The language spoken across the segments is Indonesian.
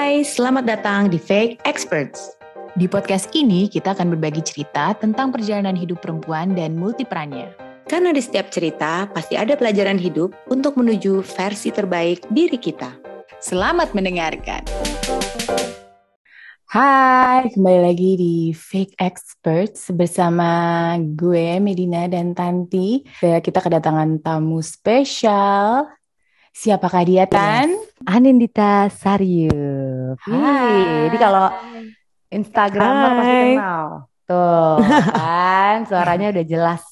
Hai, selamat datang di Fake Experts. Di podcast ini kita akan berbagi cerita tentang perjalanan hidup perempuan dan multiperannya. Karena di setiap cerita pasti ada pelajaran hidup untuk menuju versi terbaik diri kita. Selamat mendengarkan. Hai, kembali lagi di Fake Experts bersama gue Medina dan Tanti. Kita kedatangan tamu spesial. Siapakah dia Tan? Anindita Saryuf. Hai. Jadi kalau Instagramer pasti kenal. Tuh kan suaranya udah jelas.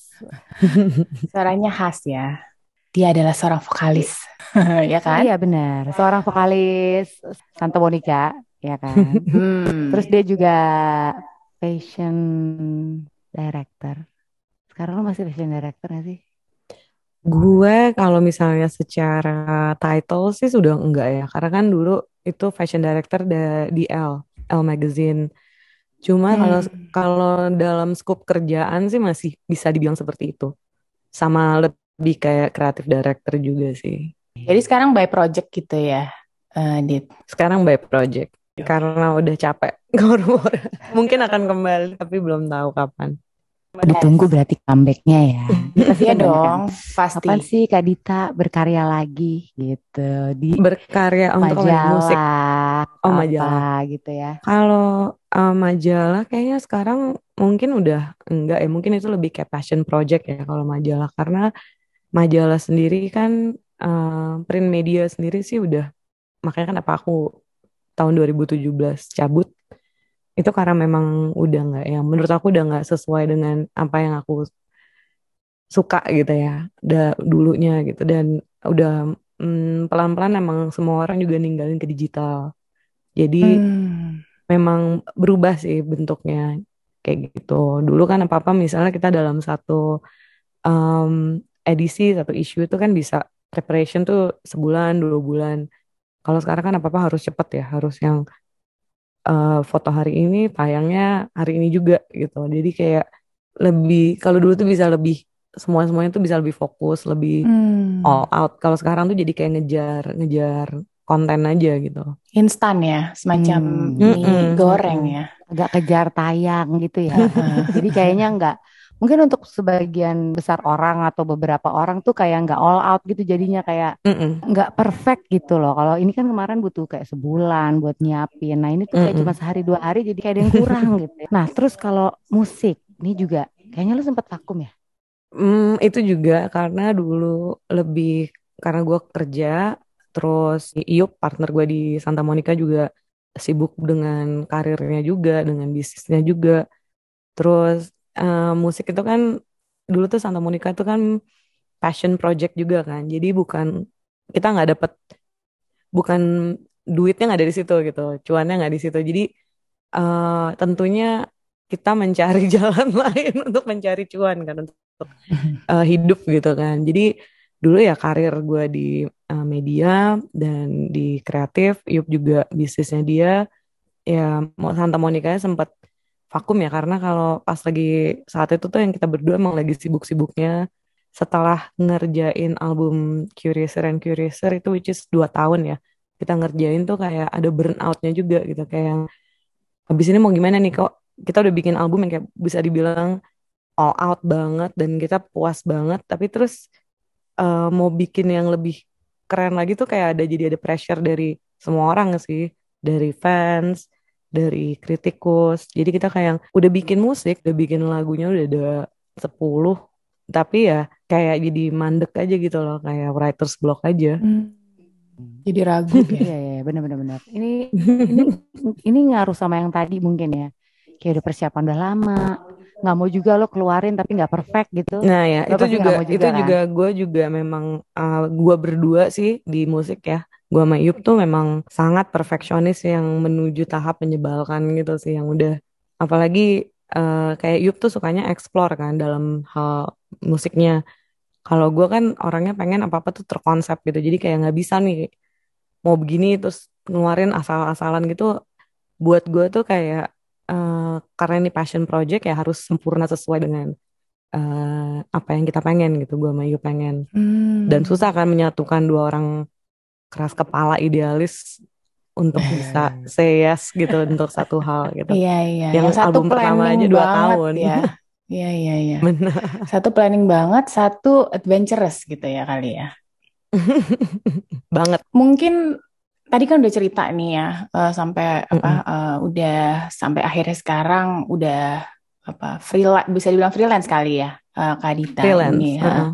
Suaranya khas ya. Dia adalah seorang vokalis. ya kan? Iya benar. Seorang vokalis Santa Monica, ya kan? Hmm. Terus dia juga fashion director. Sekarang lo masih fashion director gak sih? Gue kalau misalnya secara title sih sudah enggak ya, karena kan dulu itu fashion director di L, L Magazine. Cuma kalau kalau dalam skup kerjaan sih masih bisa dibilang seperti itu. Sama lebih kayak kreatif director juga sih. Jadi sekarang by project gitu ya, Dit. Sekarang by project karena udah capek. Mungkin akan kembali tapi belum tahu kapan. Ditunggu berarti comebacknya ya. Iya dong, pasti. Kapan sih Kak Dita berkarya lagi gitu di Berkarya untuk musik. Oh, apa majalah. gitu ya. Kalau uh, majalah kayaknya sekarang mungkin udah enggak ya, mungkin itu lebih kayak passion project ya kalau majalah karena majalah sendiri kan uh, print media sendiri sih udah makanya kenapa aku tahun 2017 cabut itu karena memang udah nggak ya menurut aku udah nggak sesuai dengan apa yang aku suka gitu ya udah dulunya gitu dan udah mm, pelan-pelan emang semua orang juga ninggalin ke digital jadi Hmm. memang berubah sih bentuknya kayak gitu. Dulu kan apa-apa misalnya kita dalam satu um, edisi, satu isu itu kan bisa preparation tuh sebulan, dua bulan. Kalau sekarang kan apa-apa harus cepet ya, harus yang uh, foto hari ini tayangnya hari ini juga gitu. Jadi kayak lebih, kalau dulu tuh bisa lebih, semua-semuanya tuh bisa lebih fokus, lebih Hmm. all out. Kalau sekarang tuh jadi kayak ngejar, ngejar konten aja gitu. Instan ya, semacam Hmm. mie Mm-mm. goreng ya. Agak kejar tayang gitu ya. Jadi kayaknya nggak mungkin untuk sebagian besar orang atau beberapa orang tuh kayak nggak all out gitu jadinya kayak nggak perfect gitu loh. Kalau ini kan kemarin butuh kayak sebulan buat nyiapin. Nah ini tuh kayak Mm-mm. cuma sehari dua hari jadi kayak ada yang kurang gitu. ya. Nah terus kalau musik ini juga kayaknya lu sempet vakum ya. Hmm, itu juga karena dulu lebih karena gue kerja terus Iup partner gue di Santa Monica juga sibuk dengan karirnya juga dengan bisnisnya juga terus eh, musik itu kan dulu tuh Santa Monica itu kan passion project juga kan jadi bukan kita nggak dapet bukan duitnya nggak dari situ gitu cuannya nggak di situ jadi eh, tentunya kita mencari jalan lain untuk mencari cuan kan untuk eh, hidup gitu kan. Jadi dulu ya karir gue di eh, media dan di kreatif, Yup juga bisnisnya dia. Ya Santa Monica sempat vakum ya karena kalau pas lagi saat itu tuh yang kita berdua emang lagi sibuk-sibuknya setelah ngerjain album Curiouser and Curiouser itu which is 2 tahun ya. Kita ngerjain tuh kayak ada burnoutnya juga gitu kayak yang habis ini mau gimana nih kok kita udah bikin album yang kayak bisa dibilang all out banget dan kita puas banget tapi terus eh, mau bikin yang lebih keren lagi tuh kayak ada jadi ada pressure dari semua orang sih dari fans dari kritikus jadi kita kayak yang udah bikin musik udah bikin lagunya udah ada 10 tapi ya kayak jadi mandek aja gitu loh kayak writer's block aja Hmm. Jadi ragu ya. Iya iya benar-benar benar. Ini ini ini ngaruh sama yang tadi mungkin ya. Kayak udah persiapan udah lama. Nggak mau juga lo keluarin tapi nggak perfect gitu. Nah ya Lo itu juga juga itu kan? juga gue juga memang uh, gue berdua sih di musik ya gue sama Yup tuh memang sangat perfeksionis yang menuju tahap menyebalkan gitu sih yang udah apalagi uh, kayak Yup tuh sukanya explore kan dalam hal musiknya. Kalau gue kan orangnya pengen apa apa tuh terkonsep gitu jadi kayak nggak bisa nih mau begini terus ngeluarin asal-asalan gitu. Buat gue tuh kayak eh, karena ini passion project ya harus sempurna sesuai dengan eh, apa yang kita pengen gitu gue sama Yu pengen. Hmm. dan susah kan menyatukan dua orang keras kepala idealis untuk bisa say yes gitu untuk satu hal gitu. Iya iya. Yang, Yang satu album pertama aja dua tahun. ya. Iya iya iya. Benar. Satu planning banget, satu adventurous gitu ya kali ya. Banget. Mungkin tadi kan udah cerita nih ya eh, sampai apa Mm-mm. eh, udah sampai akhirnya sekarang udah apa freelance bisa dibilang freelance kali ya eh, Kak Dita Freelance. ini. ha. heeh.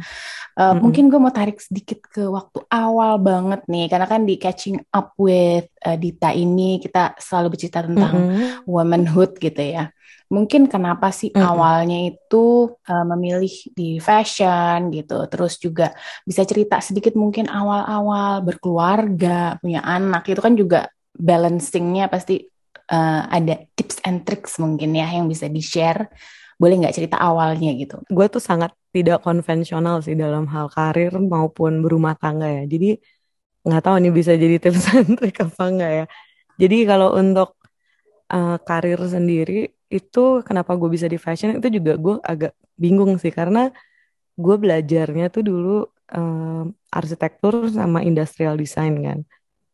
Eh, Mm-mm. mungkin gue mau tarik sedikit ke waktu awal banget nih karena kan di Catching Up with eh, Dita ini kita selalu bercerita tentang Mm-mm. womanhood gitu ya. Mungkin kenapa sih Mm-mm. awalnya itu uh, memilih di fashion gitu. Terus juga bisa cerita sedikit mungkin awal-awal berkeluarga, punya anak itu kan juga balancingnya pasti uh, ada tips and tricks mungkin ya yang bisa di-share. Boleh nggak cerita awalnya gitu? Gue tuh sangat tidak konvensional sih dalam hal karir maupun berumah tangga ya. Jadi nggak tahu nih bisa jadi tips and trick apa enggak ya. Jadi kalau untuk uh, karir sendiri itu kenapa gue bisa di fashion itu juga gue agak bingung sih karena gue belajarnya tuh dulu um, arsitektur sama industrial design kan.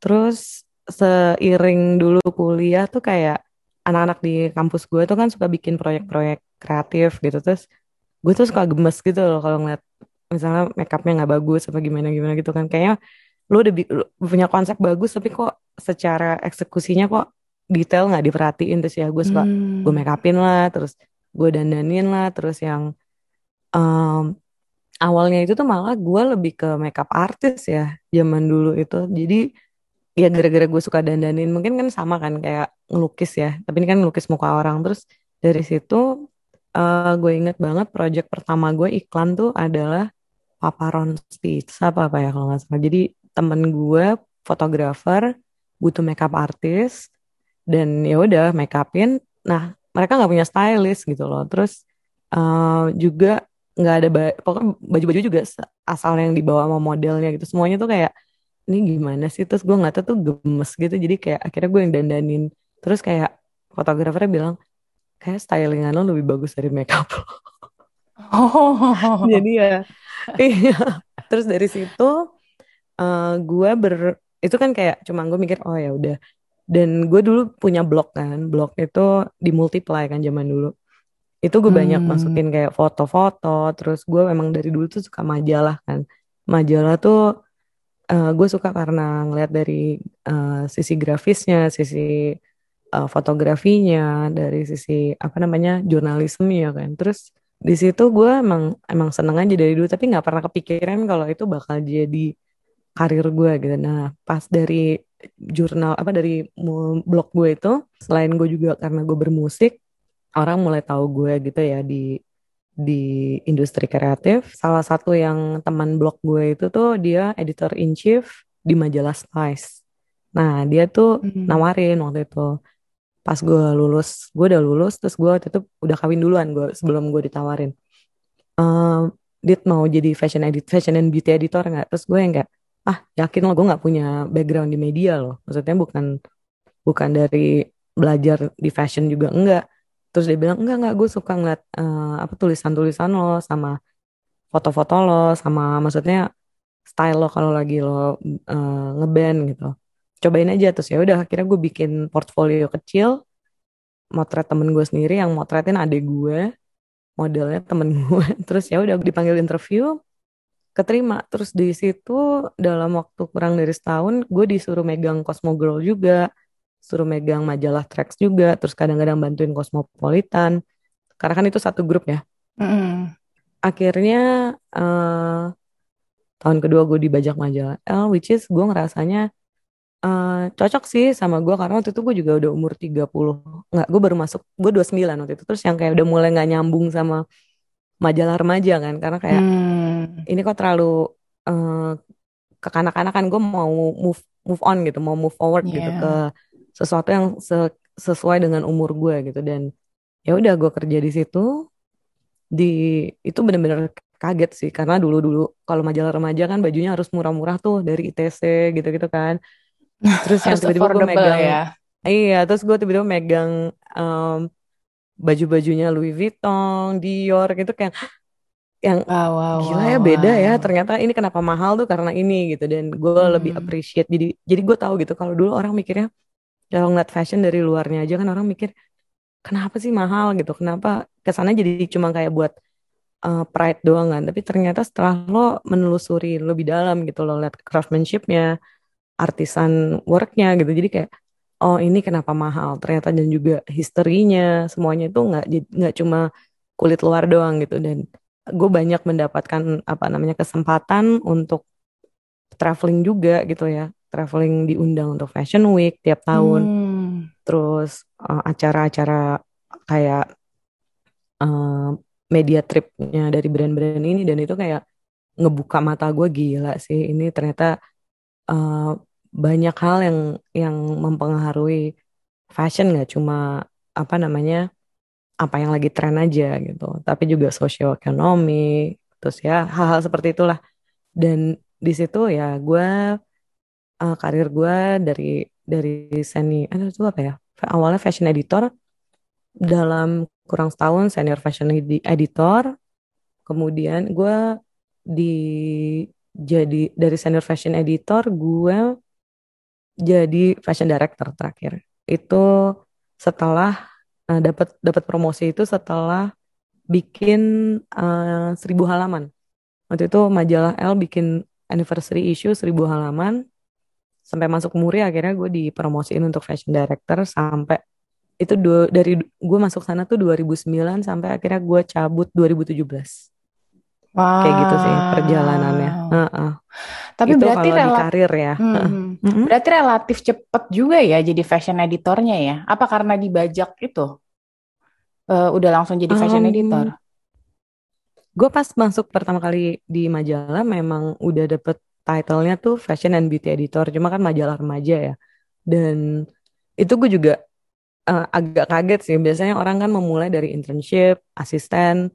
Terus seiring dulu kuliah tuh kayak anak-anak di kampus gue tuh kan suka bikin proyek-proyek kreatif gitu. Terus gue tuh suka gemes gitu loh kalau ngeliat misalnya makeupnya nggak bagus apa gimana gimana gitu kan. Kayaknya lu udah lu punya konsep bagus tapi kok secara eksekusinya kok detail nggak diperhatiin. Terus ya gue suka Hmm. gue make upin lah terus gue dandanin lah terus yang em, awalnya itu tuh malah gue lebih ke makeup artist ya zaman dulu itu. Jadi ya gara-gara gue suka dandanin. Mungkin kan sama kan kayak ngelukis ya. Tapi ini kan ngelukis muka orang. Terus dari situ eh gue inget banget project pertama gue iklan tuh adalah Paparon Stitch apa apa ya kalau nggak salah. Jadi temen gue fotografer butuh makeup artist dan ya udah make upin nah mereka nggak punya stylist gitu loh. Terus eh, juga nggak ada ba- pokoknya baju-baju juga asal yang dibawa sama modelnya gitu. Semuanya tuh kayak ini gimana sih? Terus gue ngeliatnya tuh gemes gitu. Jadi kayak akhirnya gue yang dandanin. Terus kayak fotografernya bilang kayak stylingan lo lebih bagus dari makeup lo. Oh. jadi ya iya. Terus dari situ eh gue ber itu kan kayak cuma gue mikir oh ya udah. Dan gue dulu punya blog kan. Blog itu di multiply kan zaman dulu. Itu gue banyak Hmm. masukin kayak foto-foto. Terus gue memang dari dulu tuh suka majalah kan. Majalah tuh eh, gue suka karena ngeliat dari eh, sisi grafisnya sisi eh, fotografinya dari sisi apa namanya jurnalismenya kan. Terus di situ gue emang emang seneng aja dari dulu tapi nggak pernah kepikiran kalau itu bakal jadi karir gue gitu. Nah pas dari jurnal apa dari blog gue itu selain gue juga karena gue bermusik orang mulai tahu gue gitu ya di di industri kreatif. Salah satu yang teman blog gue itu tuh dia editor in chief di majalah Spice. Nah dia tuh Hmm. nawarin waktu itu. Pas gue lulus gue udah lulus terus gue waktu itu udah kawin duluan gue sebelum gue ditawarin. Ehm, Dit mau jadi fashion edit fashion and beauty editor nggak? Terus gue yang kayak ah yakin lo gue nggak punya background di media loh. Maksudnya bukan bukan dari belajar di fashion juga enggak terus dia bilang enggak enggak gue suka ngeliat eh, apa tulisan-tulisan lo sama foto-foto lo sama maksudnya style lo kalau lagi lo eh, ngeband gitu. Cobain aja terus ya udah akhirnya gue bikin portfolio kecil motret temen gue sendiri yang motretin adik gue modelnya temen gue terus ya udah dipanggil interview keterima. Terus di situ dalam waktu kurang dari setahun gue disuruh megang Cosmo Girl juga suruh megang majalah Trax juga terus kadang-kadang bantuin Cosmopolitan. Karena kan itu satu grup ya. Mm-mm. akhirnya eh, tahun kedua gue dibajak majalah L which is gue ngerasanya eh, cocok sih sama gue karena waktu itu gue juga udah umur 30 nggak gue baru masuk gue 29 waktu itu. Terus yang kayak udah mulai nggak nyambung sama majalah remaja kan. Karena kayak Hmm. ini kok terlalu eh, kekanak-kanakan. Gue mau move move on gitu mau move forward gitu Iya. ke sesuatu yang se- sesuai dengan umur gue gitu. Dan ya udah gue kerja di situ. Di itu bener-bener kaget sih. Karena dulu-dulu kalau majalah remaja kan bajunya harus murah-murah tuh dari ITC gitu-gitu kan. Terus yang tiba-tiba gue megang ya. iya terus gue tiba-tiba megang em, baju-bajunya Louis Vuitton Dior gitu kayak yang Wow, wow, gila wow, ya beda ya. wow. ternyata ini kenapa mahal tuh karena ini gitu. Dan gue lebih Hmm. appreciate. Jadi jadi gue tahu gitu kalau dulu orang mikirnya kalau ngeliat fashion dari luarnya aja kan orang mikir kenapa sih mahal? gitu. Kenapa? Ke sana jadi cuma kayak buat uh, pride doang kan. Tapi ternyata setelah lo menelusuri lebih dalam gitu lo lihat craftsmanshipnya artisan worknya gitu jadi kayak oh ini kenapa mahal? Ternyata dan juga historinya semuanya itu nggak nggak cuma kulit luar doang gitu. Dan gue banyak mendapatkan apa namanya kesempatan untuk traveling juga gitu ya traveling diundang untuk Fashion Week tiap tahun. Hmm. terus uh, acara-acara kayak uh, media tripnya dari brand-brand ini dan itu kayak ngebuka mata gue gila sih. Ini ternyata uh, banyak hal yang yang mempengaruhi fashion nggak cuma apa namanya apa yang lagi tren aja gitu. Tapi juga sosioekonomi terus ya hal-hal seperti itulah. Dan di situ ya gue uh, karir gue dari dari seni eh, itu apa ya awalnya fashion editor dalam kurang setahun senior fashion editor kemudian gue di jadi dari senior fashion editor gue jadi fashion director terakhir. Itu setelah uh, dapat dapat promosi itu setelah bikin uh, seribu halaman. Waktu itu majalah L bikin anniversary issue seribu halaman sampai masuk muri akhirnya gue dipromosiin untuk fashion director sampai itu dua, dari gue masuk sana tuh 2009 sampai akhirnya gue cabut 2017. Wow. Kayak gitu sih perjalanannya. Uh -uh. Tapi itu berarti kalau di karir ya. Hmm, uh. Berarti relatif cepet juga ya jadi fashion editornya ya. Apa karena dibajak itu? Uh, udah langsung jadi fashion um, editor? Gue pas masuk pertama kali di majalah memang udah dapet titlenya tuh fashion and beauty editor. Cuma kan majalah remaja ya. Dan itu gue juga uh, agak kaget sih. Biasanya orang kan memulai dari internship, asisten,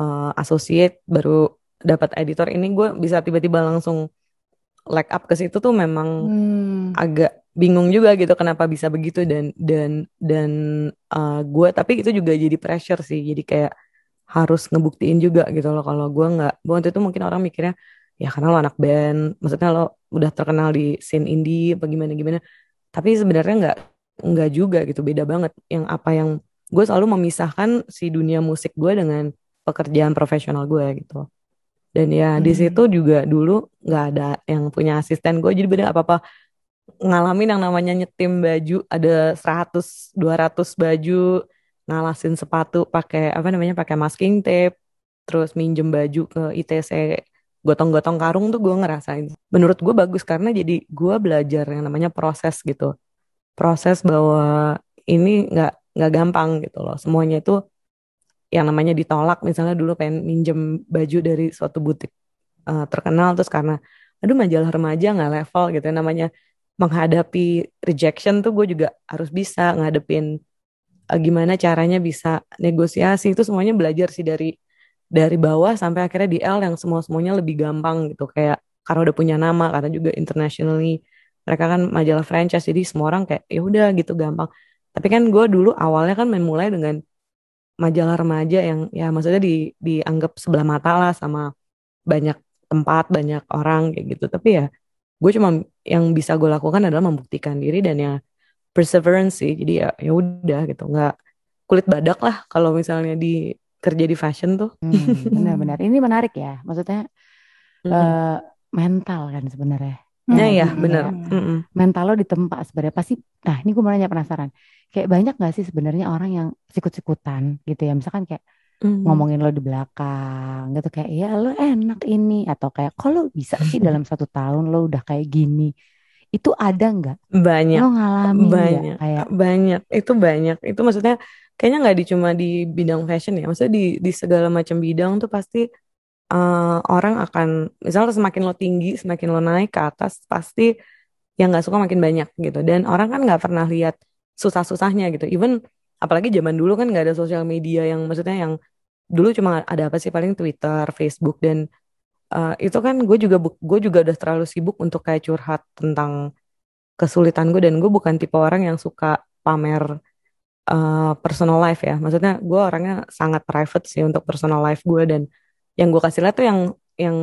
uh, associate baru dapat editor ini gue bisa tiba-tiba langsung like up ke situ tuh memang hmm. agak bingung juga gitu kenapa bisa begitu dan dan dan uh, gue tapi itu juga jadi pressure sih jadi kayak harus ngebuktiin juga gitu loh kalau gue nggak waktu itu mungkin orang mikirnya ya karena lo anak band. Maksudnya lo udah terkenal di scene indie apa gimana gimana. Tapi sebenarnya nggak nggak juga gitu. Beda banget. Yang apa yang gue selalu memisahkan si dunia musik gue dengan pekerjaan profesional gue gitu. Dan ya hmm. di situ juga dulu nggak ada yang punya asisten gue. Jadi beda apa apa ngalamin yang namanya nyetim baju ada 100 200 baju ngalasin sepatu pakai apa namanya pakai masking tape terus minjem baju ke ITC gotong-gotong karung tuh gue ngerasain. Menurut gue bagus karena jadi gue belajar yang namanya proses gitu. Proses bahwa ini nggak nggak gampang gitu loh. Semuanya itu yang namanya ditolak. Misalnya dulu pengen minjem baju dari suatu butik uh, terkenal terus karena aduh majalah remaja nggak level gitu ya, namanya menghadapi rejection tuh gue juga harus bisa ngadepin uh, gimana caranya bisa negosiasi? Itu semuanya belajar sih dari dari bawah sampai akhirnya di L yang semua semuanya lebih gampang gitu. Kayak karena udah punya nama karena juga internationally mereka kan majalah franchise jadi semua orang kayak ya udah gitu gampang. Tapi kan gue dulu awalnya kan memulai dengan majalah remaja yang ya maksudnya di dianggap sebelah mata lah sama banyak tempat banyak orang kayak gitu. Tapi ya gue cuma yang bisa gue lakukan adalah membuktikan diri dan ya perseverance sih. Jadi ya ya udah gitu. Nggak kulit badak lah kalau misalnya di kerja di fashion tuh. Hmm, benar-benar. Ini menarik ya. Maksudnya mm -hmm. uh, mental kan sebenarnya. Ya, ya, benar. Mm Mental lo di tempat sebenarnya. Pasti. Nah, ini gue mau nanya penasaran. Kayak banyak gak sih sebenarnya orang yang sikut-sikutan gitu ya? Misalkan kayak mm. ngomongin lo di belakang gitu kayak ya lo enak ini. Atau kayak kalau bisa sih dalam satu tahun lo udah kayak gini itu ada nggak? Banyak. Lo ngalamin banyak. Kayak banyak. Itu banyak. Itu maksudnya kayaknya nggak di cuma di bidang fashion ya. Maksudnya di di segala macam bidang tuh pasti uh, orang akan misalnya semakin lo tinggi semakin lo naik ke atas pasti yang nggak suka makin banyak gitu. Dan orang kan nggak pernah lihat susah-susahnya gitu. Even apalagi zaman dulu kan nggak ada sosial media yang maksudnya yang dulu cuma ada apa sih? Paling Twitter, Facebook dan uh, itu kan gue juga gue juga udah terlalu sibuk untuk kayak curhat tentang kesulitan gue. Dan gue bukan tipe orang yang suka pamer uh, personal life ya. Maksudnya gue orangnya sangat private sih untuk personal life gue. Dan yang gue kasih lihat tuh yang yang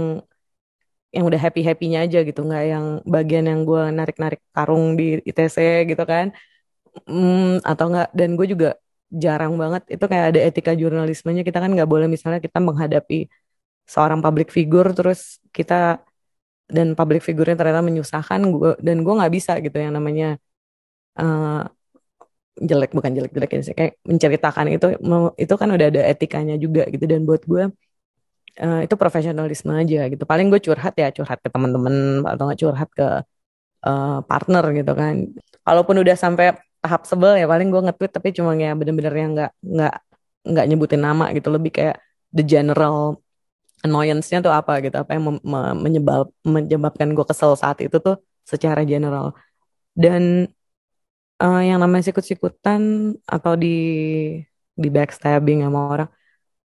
yang udah happy happynya aja gitu. Nggak yang bagian yang gue narik narik karung di ITC gitu kan. Mm, atau enggak dan gue juga jarang banget. Itu kayak ada etika jurnalismenya. Kita kan nggak boleh misalnya kita menghadapi seorang public figure terus kita dan public figure-nya ternyata menyusahkan gue dan gue nggak bisa gitu yang namanya uh, jelek bukan jelek jelek sih kayak menceritakan itu itu kan udah ada etikanya juga gitu dan buat gue uh, itu profesionalisme aja gitu. Paling gue curhat ya curhat ke teman-teman atau nggak curhat ke uh, partner gitu kan. Kalaupun udah sampai tahap sebel ya paling gue nge-tweet tapi cuma ya bener-bener yang nggak nggak nggak nyebutin nama gitu lebih kayak the general annoyance-nya tuh apa gitu? Apa yang menyebab menyebabkan gue kesel saat itu tuh secara general. Dan uh, yang namanya sikut-sikutan atau di di backstabbing sama orang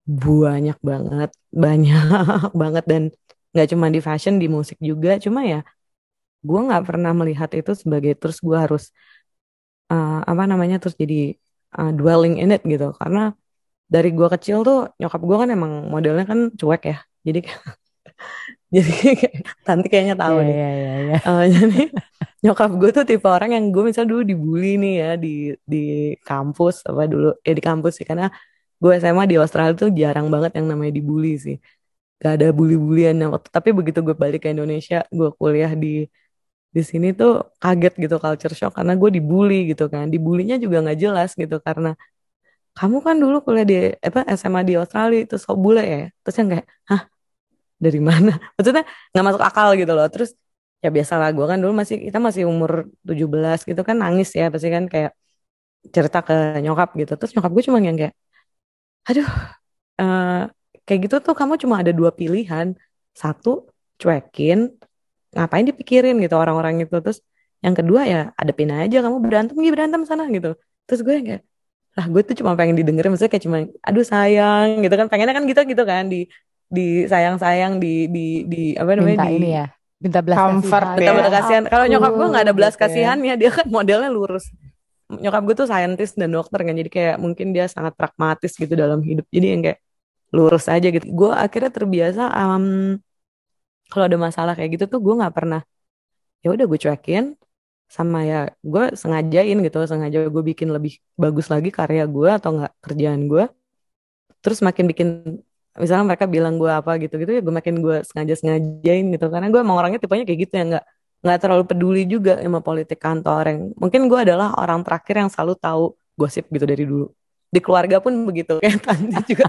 banyak banget banyak banget. Dan nggak cuma di fashion di musik juga. Cuma ya gue nggak pernah melihat itu sebagai terus gue harus uh, apa namanya terus jadi uh, dwelling in it gitu. Karena dari gue kecil tuh nyokap gue kan emang modelnya kan cuek ya. Jadi jadi tanti kayaknya tahu yeah, nih. yeah, yeah, yeah. Uh, jadi nyokap gue tuh tipe orang yang gue misalnya dulu dibully nih ya di di kampus apa dulu ya di kampus sih. Karena gue SMA di Australia tuh jarang banget yang namanya dibully sih. Gak ada bully-bullyan waktu tapi begitu gue balik ke Indonesia gue kuliah di di sini tuh kaget gitu culture shock. Karena gue dibully gitu kan. Dibulinya juga nggak jelas gitu karena kamu kan dulu kuliah di apa SMA di Australia itu sok bule ya? Terus yang kayak hah? Dari mana? Maksudnya nggak masuk akal gitu loh. Terus ya biasalah gue kan dulu masih kita masih umur 17 gitu kan nangis ya pasti kan kayak cerita ke nyokap gitu. Terus nyokap gue cuma yang kayak aduh uh, kayak gitu tuh kamu cuma ada dua pilihan. Satu cuekin ngapain dipikirin gitu orang-orang itu. Terus yang kedua ya adepin aja kamu berantem gini berantem sana gitu. Terus gue kayak lah gue tuh cuma pengen didengerin maksudnya kayak cuma aduh sayang gitu kan. Pengennya kan gitu gitu kan di di sayang sayang di di di apa namanya minta di, ini ya minta belas comfort kasihan. minta belas kasihan. Kalau nyokap gue nggak ada belas gitu ya. kasihannya dia kan modelnya lurus. Nyokap gue tuh saintis dan dokter kan jadi kayak mungkin dia sangat pragmatis gitu dalam hidup. Jadi yang kayak lurus aja gitu. Gue akhirnya terbiasa um, kalau ada masalah kayak gitu tuh gue nggak pernah ya udah gue cuekin sama ya gue sengajain gitu sengaja gue bikin lebih bagus lagi karya gue atau nggak kerjaan gue terus makin bikin misalnya mereka bilang gue apa gitu gitu ya gue makin gue sengaja sengajain gitu. Karena gue emang orangnya tipenya kayak gitu ya nggak nggak terlalu peduli juga sama politik kantor yang mungkin gue adalah orang terakhir yang selalu tahu gosip gitu dari dulu. Di keluarga pun begitu kayak tante juga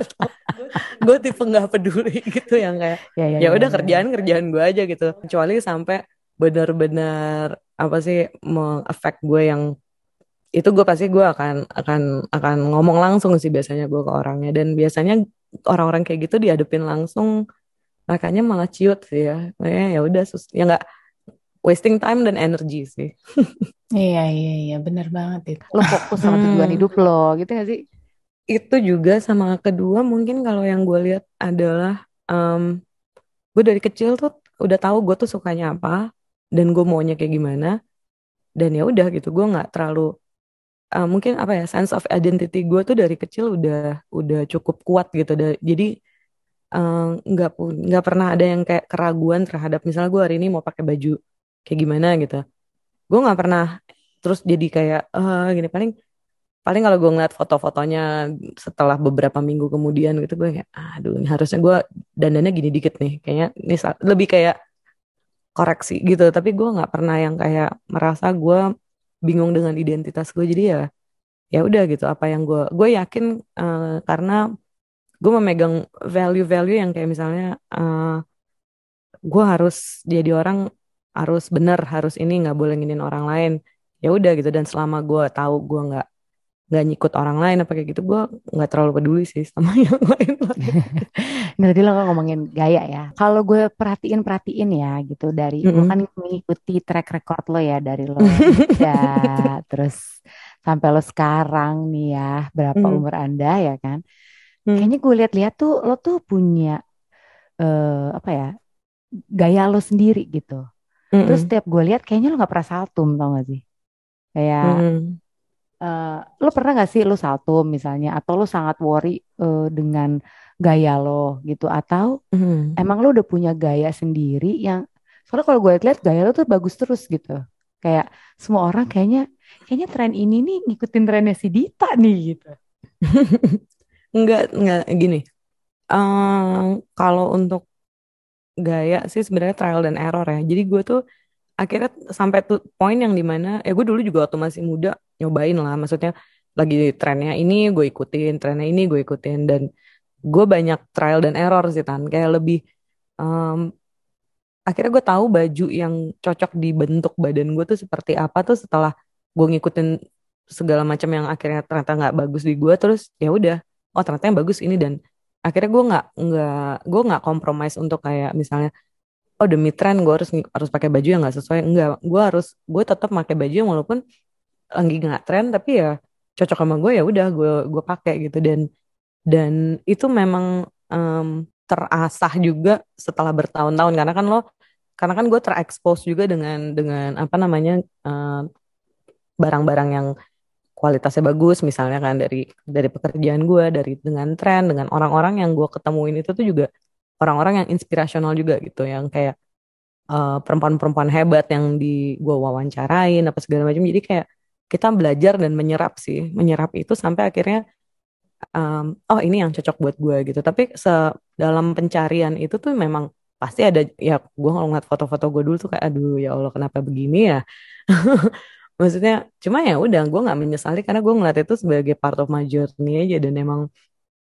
gue tipe nggak peduli gitu yang kayak ya, ya, ya udah ya, kerjaan ya. kerjaan gue aja gitu. Kecuali sampai benar-benar apa sih mengefek gue yang itu gue pasti gue akan akan akan ngomong langsung sih biasanya gue ke orangnya. Dan biasanya orang-orang kayak gitu diadepin langsung makanya malah ciut sih ya. Makanya ya udah ya nggak wasting time dan energi sih. Iya iya iya benar banget itu. Lo fokus sama tujuan hmm. hidup lo gitu gak sih? Itu juga sama kedua mungkin kalau yang gue lihat adalah um, gue dari kecil tuh udah tahu gue tuh sukanya apa dan gue maunya kayak gimana dan ya udah gitu gue nggak terlalu uh, mungkin apa ya sense of identity gue tuh dari kecil udah udah cukup kuat gitu. Jadi nggak uh, nggak pernah ada yang kayak keraguan terhadap misalnya gue hari ini mau pakai baju kayak gimana gitu. Gue nggak pernah terus jadi kayak uh, gini paling paling kalau gue ngeliat foto-fotonya setelah beberapa minggu kemudian gitu gue kayak aduh ini harusnya gue dandannya gini dikit nih. Kayaknya ini lebih kayak koreksi gitu. Tapi gue nggak pernah yang kayak merasa gue bingung dengan identitas gue jadi ya ya udah gitu. Apa yang gue gue yakin uh, karena gue memegang value-value yang kayak misalnya uh, gue harus jadi orang harus bener harus ini nggak boleh nginin orang lain. Ya udah gitu. Dan selama gue tahu gue nggak nggak nyikut orang lain apa kayak gitu gue nggak terlalu peduli sih sama yang lain Berarti lo kan ngomongin gaya ya. Kalau gue perhatiin perhatiin ya gitu dari mm -hmm. lo kan mengikuti track record lo ya dari lo ya terus sampai lo sekarang nih ya berapa mm. umur anda ya kan. Mm. Kayaknya gue lihat-lihat tuh lo tuh punya uh, apa ya gaya lo sendiri gitu. Mm -hmm. Terus setiap gue lihat kayaknya lo nggak pernah saltum tau gak sih? Kayak mm -hmm uh, lo pernah gak sih lo saltum misalnya atau lo sangat worry uh, dengan gaya lo gitu atau mm. emang lo udah punya gaya sendiri yang soalnya kalau gue lihat gaya lo tuh bagus terus gitu kayak semua orang kayaknya kayaknya tren ini nih ngikutin trennya si Dita nih gitu. enggak, enggak gini. Um, kalau untuk gaya sih sebenarnya trial dan error ya. Jadi gue tuh akhirnya sampai tuh poin yang di mana ya gue dulu juga waktu masih muda nyobain lah. Maksudnya lagi trennya ini gue ikutin trennya ini gue ikutin. Dan gue banyak trial dan error sih tan. Kayak lebih um, akhirnya gue tahu baju yang cocok di bentuk badan gue tuh seperti apa. Tuh setelah gue ngikutin segala macam yang akhirnya ternyata nggak bagus di gue terus ya udah oh ternyata yang bagus ini. Dan akhirnya gue nggak nggak gue nggak kompromis untuk kayak misalnya oh demi tren gue harus harus pakai baju yang nggak sesuai. Enggak gue harus gue tetap pakai baju yang walaupun lagi nggak tren tapi ya cocok sama gue ya udah gue gue pakai gitu. Dan dan itu memang um, terasah juga setelah bertahun-tahun. Karena kan lo karena kan gue terekspos juga dengan dengan apa namanya barang-barang uh, yang kualitasnya bagus misalnya kan dari dari pekerjaan gue dari dengan tren dengan orang-orang yang gue ketemuin itu tuh juga orang-orang yang inspirasional juga gitu yang kayak uh, perempuan-perempuan hebat yang di gue wawancarain apa segala macam. Jadi kayak kita belajar dan menyerap sih menyerap itu sampai akhirnya um, oh ini yang cocok buat gue gitu. Tapi se dalam pencarian itu tuh memang pasti ada ya gue kalau ngeliat foto-foto gue dulu tuh kayak aduh ya Allah kenapa begini ya? Maksudnya cuma ya udah gue nggak menyesali karena gue ngeliat itu sebagai part of my journey aja dan emang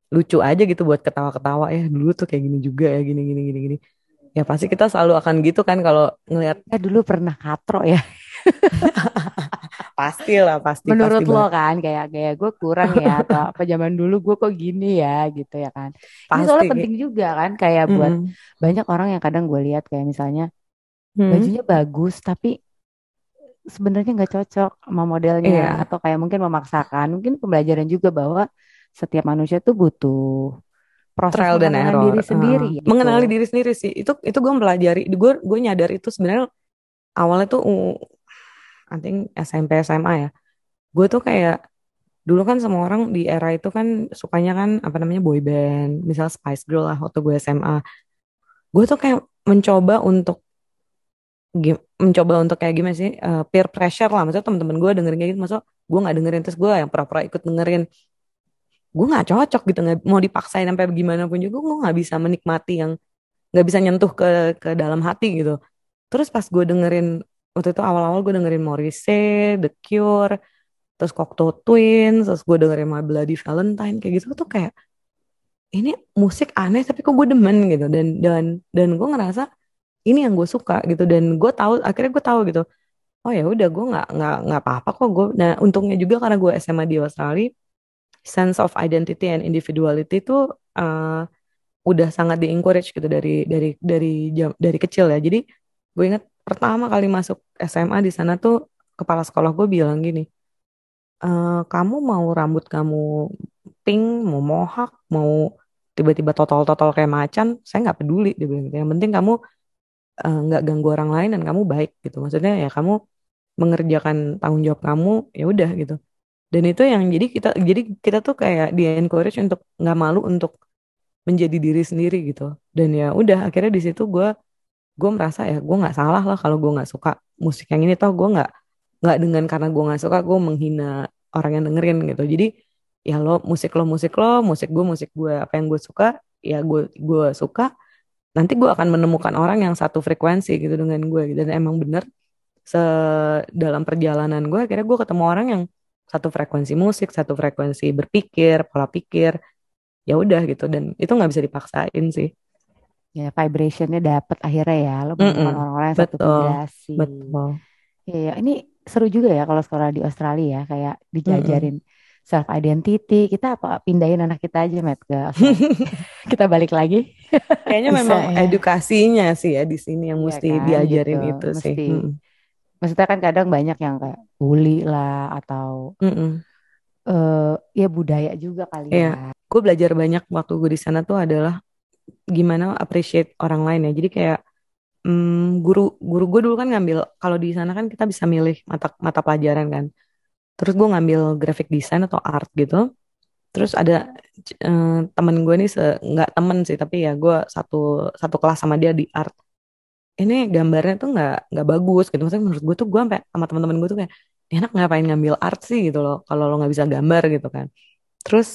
lucu aja gitu buat ketawa-ketawa ya dulu tuh kayak gini juga ya gini gini gini gini ya pasti kita selalu akan gitu kan kalau ngelihat eh dulu pernah katro ya pasti lah pasti menurut pasti lo banget. kan kayak kayak gue kurang ya atau apa zaman dulu gue kok gini ya gitu ya kan pasti. ini soalnya penting juga kan kayak mm. buat banyak orang yang kadang gue lihat kayak misalnya mm. bajunya bagus tapi sebenarnya nggak cocok sama modelnya yeah. atau kayak mungkin memaksakan mungkin pembelajaran juga bahwa setiap manusia tuh butuh proses trial dan error. diri sendiri uh, gitu. mengenali diri sendiri sih. Itu itu gue mempelajari gue gue nyadar itu sebenarnya awalnya tuh uh, I think SMP SMA ya. Gue tuh kayak dulu kan semua orang di era itu kan sukanya kan apa namanya boy band misal Spice Girl lah waktu gue SMA gue tuh kayak mencoba untuk mencoba untuk kayak gimana sih uh, peer pressure lah. Maksudnya teman-teman gue dengerin kayak gitu maksud gue nggak dengerin terus gue yang pura-pura ikut dengerin gue nggak cocok gitu nggak mau dipaksain sampai gimana pun juga gue nggak bisa menikmati yang nggak bisa nyentuh ke ke dalam hati gitu. Terus pas gue dengerin waktu itu awal-awal gue dengerin Morrissey, The Cure, terus Cocteau Twins, terus gue dengerin My Bloody Valentine kayak gitu tuh kayak ini musik aneh tapi kok gue demen gitu. Dan dan dan gue ngerasa ini yang gue suka gitu. Dan gue tahu akhirnya gue tahu gitu oh ya udah gue nggak nggak nggak apa-apa kok gue nah untungnya juga karena gue SMA di Australia sense of identity and individuality itu uh, udah sangat di encourage gitu dari dari dari jam, dari kecil ya. Jadi gue inget pertama kali masuk SMA di sana tuh kepala sekolah gue bilang gini, e, kamu mau rambut kamu pink, mau mohak, mau tiba-tiba total-total kayak macan, saya nggak peduli dia bilang gitu. Yang penting kamu eh, nggak uh, ganggu orang lain dan kamu baik gitu. Maksudnya ya kamu mengerjakan tanggung jawab kamu ya udah gitu dan itu yang jadi kita jadi kita tuh kayak di encourage untuk nggak malu untuk menjadi diri sendiri gitu. Dan ya udah akhirnya di situ gue gue merasa ya gue nggak salah lah kalau gue nggak suka musik yang ini toh. Gue nggak nggak dengan karena gue nggak suka gue menghina orang yang dengerin gitu. Jadi ya lo musik lo musik lo musik gue musik gue apa yang gue suka ya gue gue suka. Nanti gue akan menemukan orang yang satu frekuensi gitu dengan gue gitu. dan emang bener se dalam perjalanan gue akhirnya gue ketemu orang yang satu frekuensi musik, satu frekuensi berpikir, pola pikir, ya udah gitu dan itu nggak bisa dipaksain sih. Ya vibrationnya dapat akhirnya ya lo menemukan orang-orang yang satu vibrasi. Betul. Iya, ya. ini seru juga ya kalau sekolah di Australia ya kayak dijajarin mm -mm. self identity. Kita apa pindahin anak kita aja Matt ke kita balik lagi. Kayaknya memang ya. edukasinya sih ya di sini yang ya mesti kan, diajarin gitu, itu mesti. sih. Hmm maksudnya kan kadang banyak yang kayak bully lah atau mm -mm. Uh, ya budaya juga kali yeah. ya. Gue belajar banyak waktu gue di sana tuh adalah gimana appreciate orang lain ya. Jadi kayak um, guru guru gue dulu kan ngambil kalau di sana kan kita bisa milih mata mata pelajaran kan. Terus gue ngambil graphic design atau art gitu. Terus ada uh, temen gue nih nggak temen sih tapi ya gue satu satu kelas sama dia di art ini gambarnya tuh nggak nggak bagus gitu. Maksudnya menurut gue tuh gue sampai sama teman-teman gue tuh kayak enak ngapain ngambil art sih? gitu loh. Kalau lo nggak bisa gambar gitu kan. Terus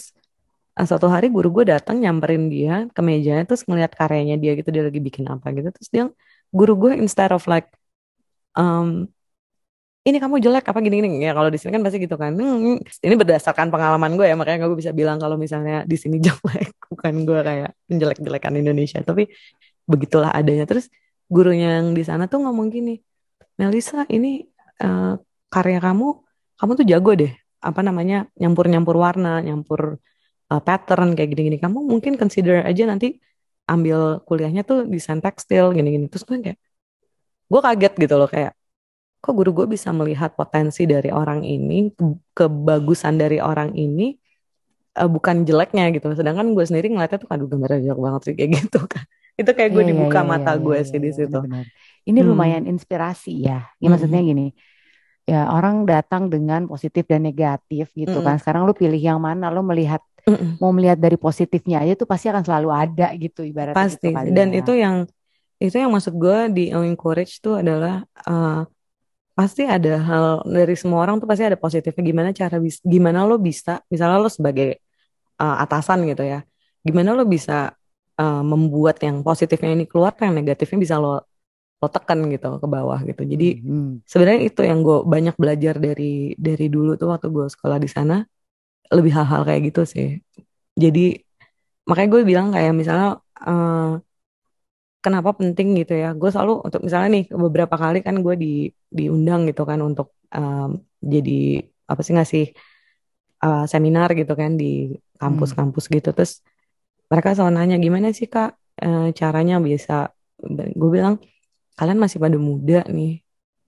uh, suatu hari guru gue datang nyamperin dia ke mejanya terus ngeliat karyanya dia gitu dia lagi bikin apa gitu. Terus dia guru gue instead of like um, ini kamu jelek apa gini gini ya kalau di sini kan pasti gitu kan. Hmm, ini berdasarkan pengalaman gue ya. Makanya gue bisa bilang kalau misalnya di sini jelek. Bukan gue kayak menjelek jelekan Indonesia. Tapi begitulah adanya. Terus gurunya yang di sana tuh ngomong gini Melisa ini uh, karya kamu kamu tuh jago deh. Apa namanya nyampur nyampur warna nyampur uh, pattern kayak gini-gini. Kamu mungkin consider aja nanti ambil kuliahnya tuh desain tekstil gini-gini. Terus gue kayak gue kaget gitu loh kayak kok guru gue bisa melihat potensi dari orang ini ke kebagusan dari orang ini uh, bukan jeleknya gitu. Sedangkan gue sendiri ngeliatnya tuh aduh gambarnya jelek banget sih kayak gitu kan itu kayak gue yeah, iya, dibuka yeah, mata yeah, gue yeah, sih yeah, di iya, situ benar, ini hmm. lumayan inspirasi ya, ya hmm. maksudnya gini ya orang datang dengan positif dan negatif gitu mm kan. Sekarang lu pilih yang mana? Lu melihat mm mau melihat dari positifnya aja tuh pasti akan selalu ada gitu ibaratnya. Pasti. Gitu dan ya. itu yang itu yang maksud gue di encourage tuh adalah uh, pasti ada hal dari semua orang tuh pasti ada positifnya. Gimana cara bis, gimana lo bisa, misalnya lo sebagai uh, atasan gitu ya, gimana lo bisa uh, membuat yang positifnya ini keluar, yang negatifnya bisa lo lo tekan gitu ke bawah gitu. Jadi hmm. sebenarnya itu yang gue banyak belajar dari dari dulu tuh waktu gue sekolah di sana. Lebih hal-hal kayak gitu sih. Jadi makanya gue bilang kayak misalnya uh, kenapa penting gitu ya. Gue selalu untuk misalnya nih beberapa kali kan gue di diundang gitu kan untuk um, jadi apa sih ngasih uh, seminar gitu kan di kampus-kampus gitu. Terus mereka selalu nanya gimana sih kak uh, caranya bisa gue bilang kalian masih pada muda nih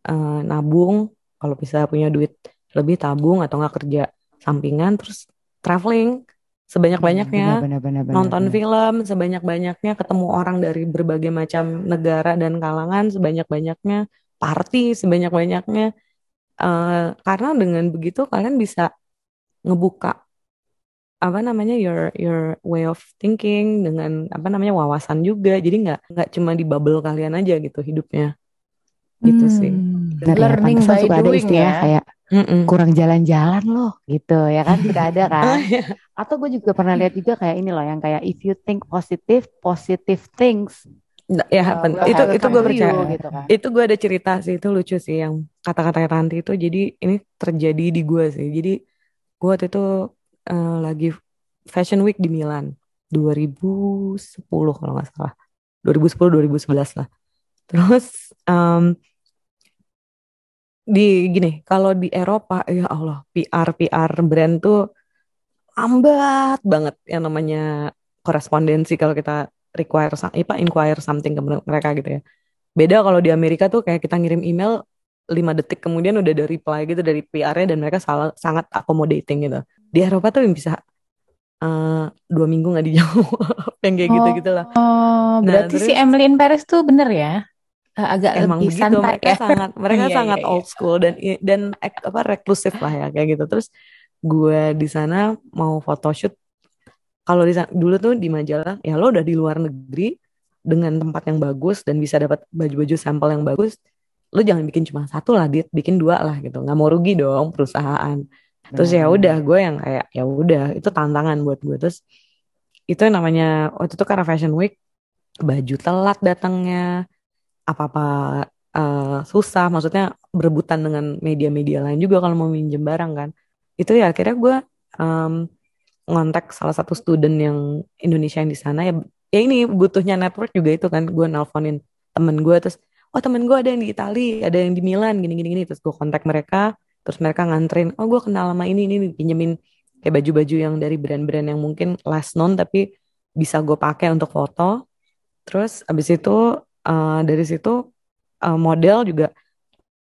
uh, nabung kalau bisa punya duit lebih tabung atau nggak kerja sampingan terus traveling sebanyak-banyaknya nonton benar. film sebanyak-banyaknya ketemu orang dari berbagai macam negara dan kalangan sebanyak-banyaknya party sebanyak-banyaknya uh, karena dengan begitu kalian bisa ngebuka apa namanya your your way of thinking dengan apa namanya wawasan juga. Jadi nggak nggak cuma di bubble kalian aja gitu hidupnya. Gitu hmm, sih. Benar learning ya, by suka doing ada ya. kayak Mm-mm. kurang jalan-jalan loh gitu ya kan suka ada kan. Oh, iya. atau gue juga pernah lihat juga kayak ini loh yang kayak if you think positive positive things Nah, ya uh, itu itu gue percaya. gitu kan. itu gue ada cerita sih itu lucu sih yang kata-kata Tanti itu. Jadi ini terjadi di gue sih. Jadi gue waktu itu uh, lagi Fashion Week di Milan. 2010 kalau nggak salah. 2010 2011 lah. Terus um, di gini kalau di Eropa ya Allah PR PR brand tuh lambat banget yang namanya korespondensi kalau kita require apa inquire something ke mereka gitu ya. Beda kalau di Amerika tuh kayak kita ngirim email lima detik kemudian udah ada reply gitu dari PR-nya dan mereka salah, sangat accommodating gitu di Eropa tuh bisa uh, dua minggu nggak dijawab yang kayak gitu gitu lah. Oh, nah, berarti terus, si Emily in Paris tuh bener ya? Uh, agak emang lebih begitu, santai mereka ya. sangat mereka iya, sangat iya, old iya. school dan dan apa reklusif lah ya kayak gitu. Terus gue di sana mau photoshoot kalau di dulu tuh di majalah ya lo udah di luar negeri dengan tempat yang bagus dan bisa dapat baju-baju sampel yang bagus lo jangan bikin cuma satu lah dit bikin dua lah gitu. Nggak mau rugi dong perusahaan. Terus ya udah gue yang kayak ya udah itu tantangan buat gue. Terus itu yang namanya waktu itu karena fashion week baju telat datangnya apa apa uh, eh, susah. Maksudnya berebutan dengan media-media lain juga kalau mau minjem barang kan. Itu ya akhirnya gue um, ngontak salah satu student yang Indonesia yang di sana. Ya ya ini butuhnya network juga itu kan. Gue nelponin temen gue terus oh temen gue ada yang di Itali ada yang di Milan gini gini gini terus gue kontak mereka terus mereka nganterin oh gue kenal sama ini ini pinjemin kayak baju-baju yang dari brand-brand yang mungkin less known tapi bisa gue pakai untuk foto. Terus abis itu uh, dari situ uh, model juga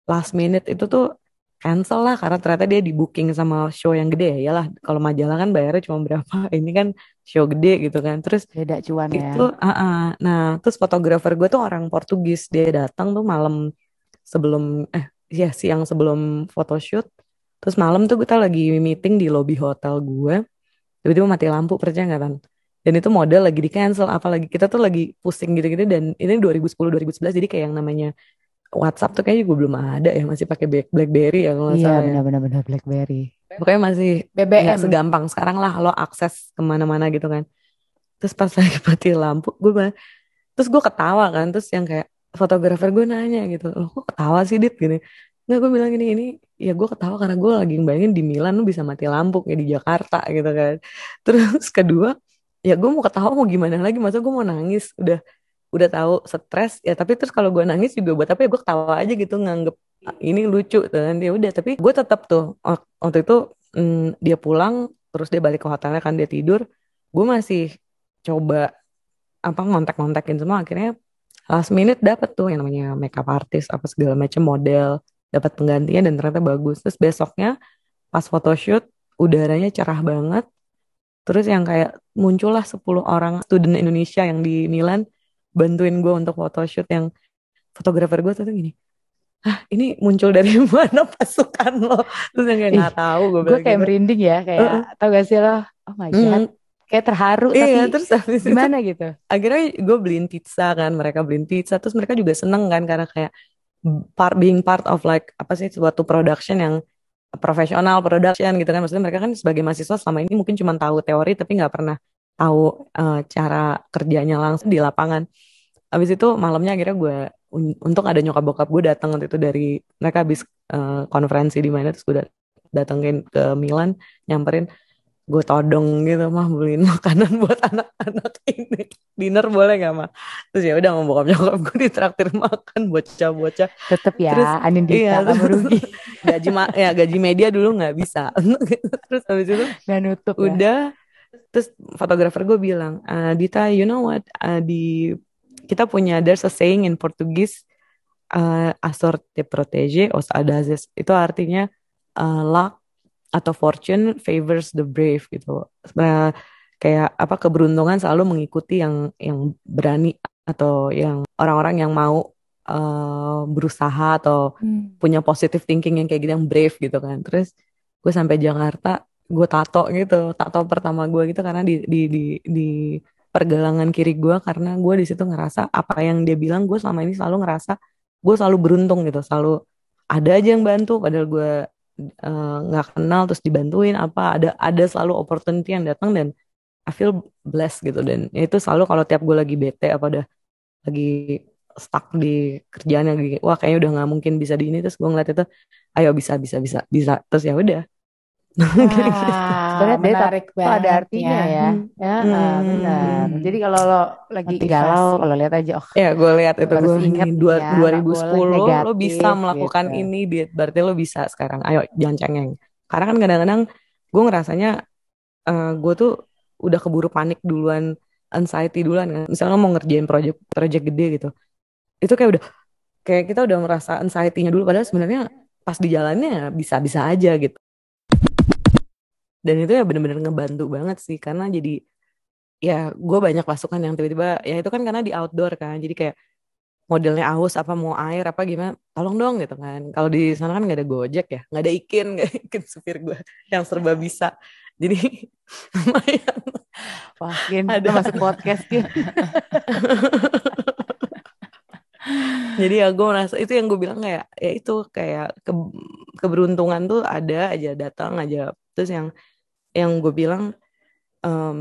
last minute itu tuh cancel lah karena ternyata dia di booking sama show yang gede. Ya lah kalau majalah kan bayarnya cuma berapa? Ini kan show gede gitu kan. Terus beda cuan ya. itu uh, uh, nah terus fotografer gue tuh orang Portugis. Dia datang tuh malam sebelum eh ya siang sebelum photoshoot. Terus malam tuh kita lagi meeting di lobby hotel gue tiba-tiba mati lampu percaya nggak kan dan itu model lagi di cancel apalagi kita tuh lagi pusing gitu-gitu. Dan ini 2010 2011 jadi kayak yang namanya WhatsApp tuh kayaknya gue belum ada ya masih pakai BlackBerry ya kalau nggak Iya salah ya. benar-benar BlackBerry. Pokoknya masih BBM. segampang sekarang lah lo akses ke mana-mana gitu kan. Terus pas lagi mati lampu gue terus gue ketawa kan terus yang kayak fotografer gue nanya gitu lo kok ketawa sih dit gini nggak gue bilang gini ini ya gue ketawa karena gue lagi bayangin di Milan lu bisa mati lampu kayak di Jakarta gitu kan terus kedua ya gue mau ketawa mau gimana lagi masa gue mau nangis udah udah tahu stres ya tapi terus kalau gue nangis juga buat apa ya? Gue ketawa aja gitu nganggep "Ah, ini lucu dan ya udah tapi gue tetap tuh wak- waktu itu mm, dia pulang terus dia balik ke hotelnya kan dia tidur gue masih coba apa ngontek-ngontekin semua. Akhirnya last minute dapat tuh yang namanya makeup artist apa segala macam model dapat penggantinya dan ternyata bagus. Terus besoknya pas photoshoot udaranya cerah banget. Terus yang kayak muncullah 10 orang student Indonesia yang di Milan bantuin gue untuk photoshoot yang fotografer gue tuh, gini ah ini muncul dari mana pasukan lo terus yang kayak nggak tahu gue kayak gitu. merinding ya, kayak Heeh. tau gak sih lo? Oh my god, Mm, kayak terharu iya tapi terus habis itu gimana gitu? akhirnya gue beliin pizza kan mereka beliin pizza terus mereka juga seneng kan karena kayak part being part of like apa sih suatu production yang profesional production gitu kan maksudnya mereka kan sebagai mahasiswa selama ini mungkin cuma tahu teori tapi nggak pernah tahu eh, cara kerjanya langsung di lapangan habis itu malamnya akhirnya gue un- untung ada nyokap bokap gue datang waktu itu dari mereka habis eh, konferensi di mana terus gue dat- datengin ke Milan nyamperin gue todong gitu mah beliin makanan buat anak-anak ini. Dinner boleh gak mah terus ya udah mau bokap nyokap gue ditraktir makan bocah-bocah. Tetep ya, terus Anin iya terus gaji ma ya gaji media dulu nggak bisa. Terus habis itu Gak nutup ya. udah terus fotografer gue bilang "Ah, Dita you know what? Ah, di kita punya there's a saying in Portugis uh, a sorte protege os audazes itu artinya uh, luck atau fortune favors the brave gitu. Nah, kayak apa keberuntungan selalu mengikuti yang yang berani atau yang orang-orang yang mau uh, berusaha atau Hmm. punya positive thinking yang kayak gitu yang brave gitu kan. Terus gue sampai Jakarta gue tato gitu tato pertama gue gitu karena di di di di pergelangan kiri gue karena gue di situ ngerasa apa yang dia bilang gue selama ini selalu ngerasa gue selalu beruntung gitu selalu ada aja yang bantu padahal gue eh, nggak kenal terus dibantuin apa ada ada selalu opportunity yang datang dan I feel blessed gitu. Dan itu selalu kalau tiap gue lagi bete apa udah lagi stuck di kerjaan yang wah kayaknya udah nggak mungkin bisa di ini terus gue ngeliat itu ayo bisa bisa bisa bisa. Terus ya udah Wah, Sebenarnya menarik Itu ada banget artinya ya. ya. Ya, Hmm. ah, benar. Jadi kalau lo lagi Motivasi. galau, kalau lihat aja, oh ya gue lihat itu gue ingat dua, ya, nggak 2010 boleh lo bisa melakukan gitu. ini berarti lo bisa sekarang ayo jangan cengeng karena kan kadang-kadang gue ngerasanya eh, gue tuh udah keburu panik duluan anxiety duluan kan misalnya mau ngerjain project project gede gitu itu kayak udah kayak kita udah merasa anxiety-nya dulu padahal sebenarnya pas di jalannya bisa-bisa aja gitu dan itu ya bener-bener ngebantu banget sih karena jadi ya gue banyak pasukan yang tiba-tiba ya itu kan karena di outdoor kan jadi kayak modelnya aus apa mau air apa gimana tolong dong gitu kan. Kalau di sana kan nggak ada gojek ya nggak ada ikin nggak ikin supir gue yang serba bisa. Jadi lumayan. Ada. masuk podcast Gin. jadi ya gue merasa itu yang gue bilang kayak ya itu kayak ke- keberuntungan tuh ada aja datang aja. Terus yang yang gue bilang em,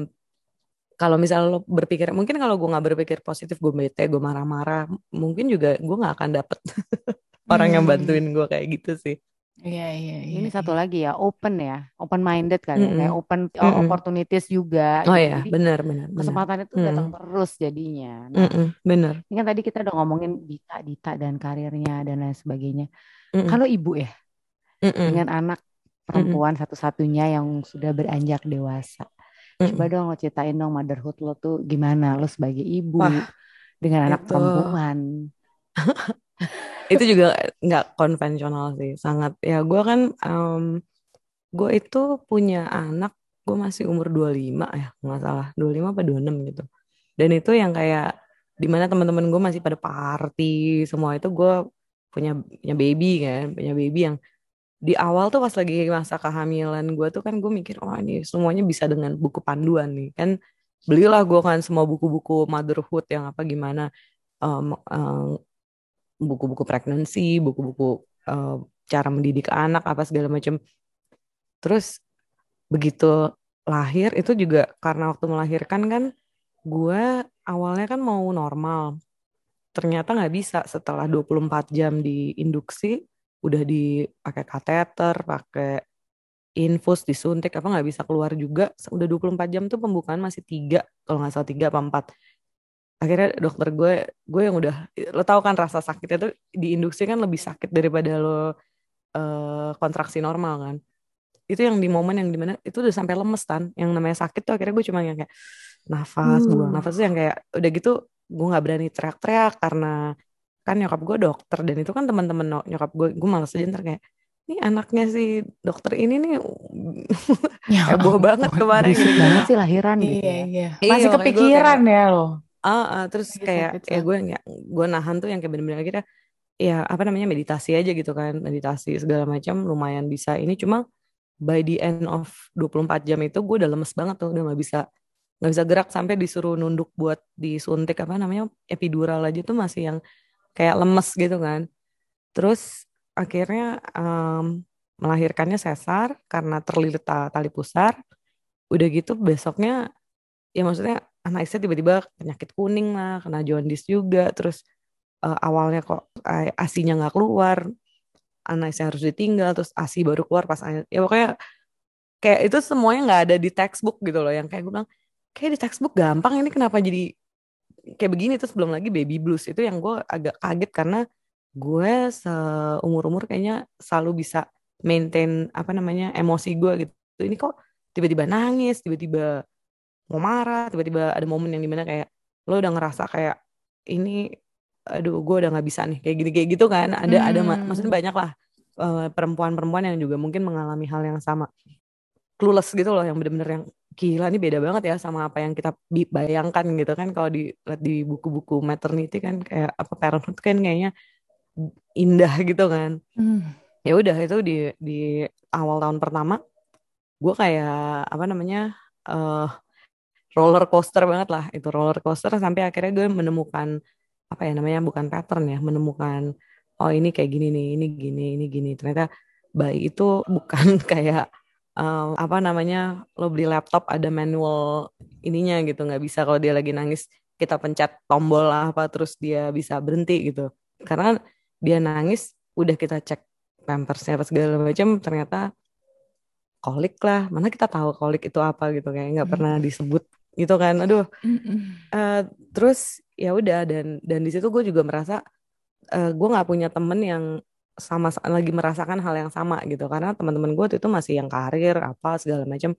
kalau misalnya lo berpikir mungkin kalau gue nggak berpikir positif gue bete gue marah-marah mungkin juga gue nggak akan dapet orang yang Hmm. bantuin gue kayak gitu sih Iya, iya, iya. Ini satu lagi ya, open ya, open minded kali ya, Mm-mm. kayak open oh, Mm-mm. opportunities juga. oh gitu. ya Jadi benar benar kesempatan itu Mm. datang terus jadinya. Nah, Mm-mm, benar ini kan tadi kita udah ngomongin Dita, Dita dan karirnya dan lain sebagainya. Mm-mm, Kalau ibu ya, mm-mm, dengan anak perempuan satu-satunya yang sudah beranjak dewasa. Coba mm-mm. dong lo ceritain dong motherhood lo tuh gimana lo sebagai ibu Wah, dengan anak itu- perempuan. itu juga nggak konvensional sih sangat ya gue kan gue itu punya anak gue masih umur 25 ya nggak salah 25 apa 26 gitu dan itu yang kayak di mana teman-teman gue masih pada party semua itu gue punya punya baby kan punya baby yang di awal tuh pas lagi masa kehamilan gue tuh kan gue mikir oh ini semuanya bisa dengan buku panduan nih. Kan belilah gue kan semua buku-buku motherhood yang apa gimana um, um, buku-buku pregnancy buku-buku uh, cara mendidik anak apa segala macam terus begitu lahir itu juga karena waktu melahirkan kan gue awalnya kan mau normal. Ternyata nggak bisa setelah 24 jam di induksi udah dipakai kateter pakai infus disuntik apa nggak bisa keluar juga. Udah 24 jam tuh pembukaan masih tiga kalau nggak salah tiga apa empat. Akhirnya dokter gue gue yang udah lo tau kan rasa sakitnya tuh di induksi kan lebih sakit daripada lo uh, kontraksi normal kan. Itu yang di momen yang di mana itu udah sampai lemes kan yang namanya sakit tuh akhirnya gue cuma yang kayak nafas hmm. buang nafas tuh yang kayak udah gitu gue nggak berani teriak-teriak karena kan nyokap gue dokter dan itu kan teman-teman nyokap gue gue malas aja ntar kayak ini anaknya si dokter ini nih ya, heboh banget kemarin gitu banget sih lahiran gitu iya, ya. iya. masih iya, kepikiran kayak, ya lo uh, uh, terus kayak ya gue nggak gue nahan tuh yang kayak bener-bener akhirnya ya apa namanya meditasi aja gitu kan meditasi segala macam lumayan bisa ini cuma by the end of 24 jam itu gue udah lemes banget tuh udah nggak bisa nggak bisa gerak sampai disuruh nunduk buat disuntik apa namanya epidural aja tuh masih yang kayak lemes gitu kan. Terus akhirnya um, melahirkannya sesar karena terlilit tali pusar. Udah gitu besoknya ya maksudnya anak istri tiba-tiba penyakit kuning lah kena jaundice juga. Terus uh, awalnya kok asinya nggak keluar anak saya harus ditinggal terus asi baru keluar pas ya pokoknya kayak itu semuanya nggak ada di textbook gitu loh. Yang kayak gue bilang kayak di textbook gampang ini kenapa jadi kayak begini terus belum lagi baby blues. Itu yang gue agak kaget karena gue seumur umur kayaknya selalu bisa maintain apa namanya emosi gue gitu. Ini kok tiba-tiba nangis tiba-tiba mau marah tiba-tiba ada momen yang di mana kayak lo udah ngerasa kayak ini aduh gue udah nggak bisa nih kayak gini kayak gitu kan. Ada hmm. ada maksudnya banyak lah uh, perempuan-perempuan yang juga mungkin mengalami hal yang sama. Clueless gitu loh yang bener-bener yang gila ini beda banget ya sama apa yang kita bayangkan gitu kan. Kalau di di buku-buku maternity kan kayak apa parenthood kan kayaknya indah gitu kan. Hmm. ya udah itu di di awal tahun pertama gue kayak apa namanya uh, roller coaster banget lah. Itu roller coaster sampai akhirnya gue menemukan apa ya namanya bukan pattern ya menemukan oh ini kayak gini nih ini gini ini gini. Ternyata bayi itu bukan kayak um, apa namanya lo beli laptop ada manual ininya gitu nggak bisa kalau dia lagi nangis kita pencet tombol lah apa terus dia bisa berhenti gitu. Karena dia nangis udah kita cek pampersnya apa segala macam ternyata kolik lah. Mana kita tahu kolik itu apa gitu kayak nggak pernah disebut gitu kan. Aduh. Uh, terus ya udah dan dan di situ gue juga merasa uh, gue nggak punya temen yang sama lagi merasakan hal yang sama gitu. Karena teman-teman gue itu masih yang karir apa segala macam.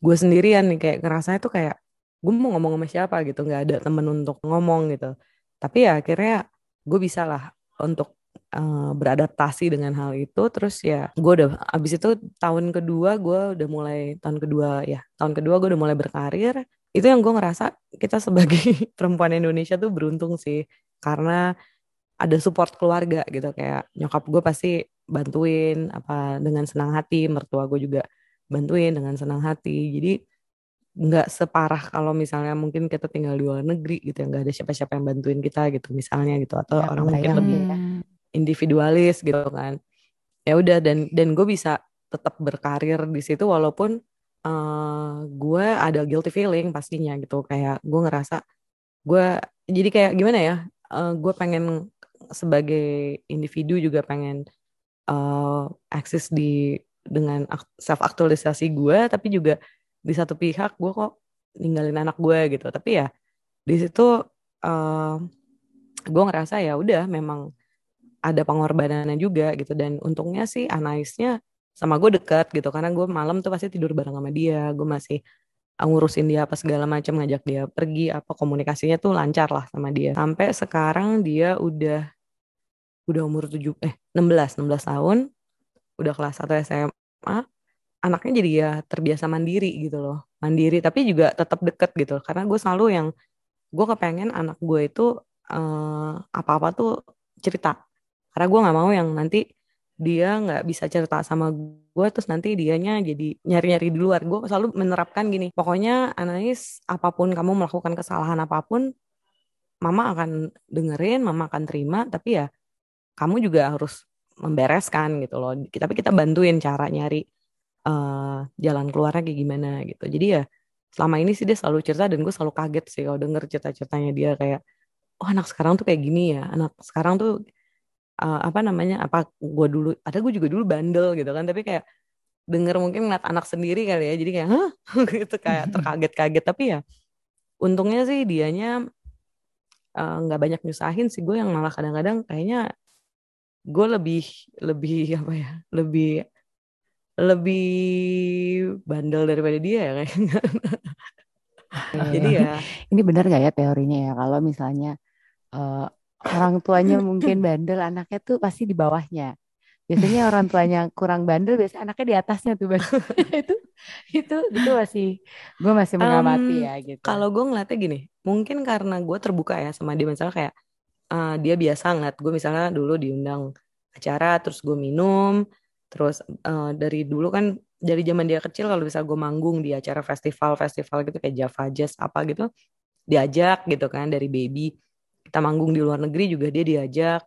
Gue sendirian nih kayak ngerasa itu kayak gue mau ngomong sama siapa gitu. Nggak ada temen untuk ngomong gitu. Tapi ya akhirnya gue bisa lah untuk uh, beradaptasi dengan hal itu. Terus ya gue udah abis itu tahun kedua gue udah mulai tahun kedua ya tahun kedua gue udah mulai berkarir. Itu yang gue ngerasa kita sebagai perempuan Indonesia tuh beruntung sih. Karena ada support keluarga gitu. Kayak nyokap gue pasti bantuin apa dengan senang hati mertua gue juga bantuin dengan senang hati. Jadi nggak separah kalau misalnya mungkin kita tinggal di luar negeri gitu ya nggak ada siapa-siapa yang bantuin kita gitu misalnya gitu atau ya, orang mungkin lebih individualis gitu kan. Ya udah dan dan gue bisa tetap berkarir di situ walaupun uh, gue ada guilty feeling pastinya gitu. Kayak gue ngerasa gue jadi kayak gimana ya uh, gue pengen sebagai individu juga pengen uh, akses di dengan self aktualisasi gue tapi juga di satu pihak gue kok ninggalin anak gue gitu. Tapi ya di situ uh, gue ngerasa ya udah memang ada pengorbanannya juga gitu. Dan untungnya sih Anaisnya sama gue dekat gitu. Karena gue malam tuh pasti tidur bareng sama dia. Gue masih ngurusin dia apa segala macam ngajak dia pergi apa komunikasinya tuh lancar lah sama dia. Sampai sekarang dia udah udah umur tujuh eh 16 16 tahun udah kelas 1 SMA anaknya jadi ya terbiasa mandiri gitu loh. Mandiri tapi juga tetap deket gitu. Karena gue selalu yang gue kepengen anak gue itu uh, apa-apa tuh cerita. Karena gue nggak mau yang nanti dia nggak bisa cerita sama gue terus nanti dianya jadi nyari-nyari di luar. Gue selalu menerapkan gini pokoknya Anais apa pun kamu melakukan kesalahan apa pun mama akan dengerin mama akan terima tapi ya kamu juga harus membereskan gitu loh. Tapi kita bantuin cara nyari uh, jalan keluarnya kayak gimana gitu. Jadi ya selama ini sih dia selalu cerita dan gue selalu kaget sih kalau denger cerita-ceritanya dia kayak oh anak sekarang tuh kayak gini ya. Anak sekarang tuh uh, apa namanya apa gue dulu ada gue juga dulu bandel gitu kan. Tapi kayak denger mungkin ngeliat anak sendiri kali ya. Jadi kayak hah? Gitu kayak terkaget-kaget. Tapi ya untungnya sih dianya eh, nggak uh, banyak nyusahin sih gue. Yang malah kadang-kadang kayaknya gue lebih lebih apa ya lebih lebih bandel daripada dia ya kayaknya. Jadi ya ini benar gak ya teorinya ya kalau misalnya uh, orang tuanya mungkin bandel anaknya tuh pasti di bawahnya. Biasanya orang tuanya kurang bandel, biasanya anaknya di atasnya tuh. itu itu itu masih gue masih mengamati um, ya gitu. Kalau gue ngeliatnya gini, mungkin karena gue terbuka ya sama dia misalnya kayak uh, dia biasa ngeliat gue misalnya dulu diundang acara terus gue minum, terus uh, dari dulu kan dari zaman dia kecil kalau bisa gue manggung di acara festival-festival gitu kayak Java Jazz apa gitu diajak gitu kan dari baby. Kita manggung di luar negeri juga dia diajak.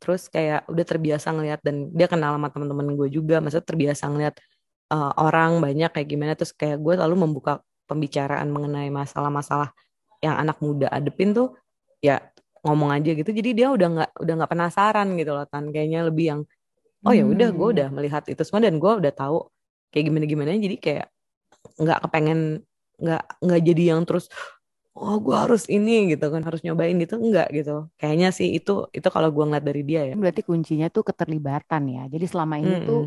Terus kayak udah terbiasa ngelihat dan dia kenal sama teman-teman gue juga maksudnya terbiasa ngelihat uh, orang banyak kayak gimana. Terus kayak gue selalu membuka pembicaraan mengenai masalah-masalah yang anak muda adepin tuh ya ngomong aja gitu. Jadi dia udah nggak udah nggak penasaran gitu loh tan. Kayaknya lebih yang oh ya udah gue hmm. udah melihat itu semua dan gue udah tahu kayak gimana gimana. Jadi kayak nggak kepengen nggak nggak jadi yang terus oh gue harus ini gitu kan harus nyobain gitu. Enggak gitu. Kayaknya sih itu itu kalau gue ngeliat dari dia ya. Berarti kuncinya tuh keterlibatan ya. Jadi selama ini mm -mm. tuh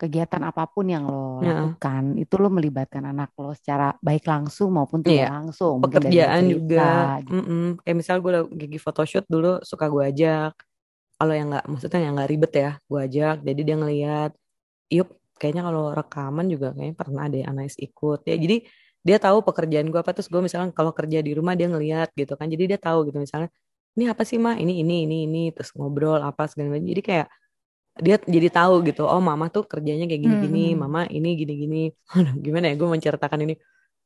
kegiatan apa pun yang lo yeah. lakukan itu lo melibatkan anak lo secara baik langsung maupun tidak yeah. langsung pekerjaan cerita, juga gitu. mm -mm. kayak misal gue gigi photoshoot dulu suka gue ajak kalau yang nggak maksudnya yang nggak ribet ya gue ajak jadi dia ngeliat yuk kayaknya kalau rekaman juga kayaknya pernah ada Anais ikut ya jadi dia tahu pekerjaan gue apa terus gue misalnya kalau kerja di rumah dia ngeliat gitu kan jadi dia tahu gitu misalnya ini apa sih mah ini ini ini ini terus ngobrol apa segala macam jadi kayak dia jadi tahu gitu oh mama tuh kerjanya kayak gini gini hmm. mama ini gini gini gimana ya gue menceritakan ini.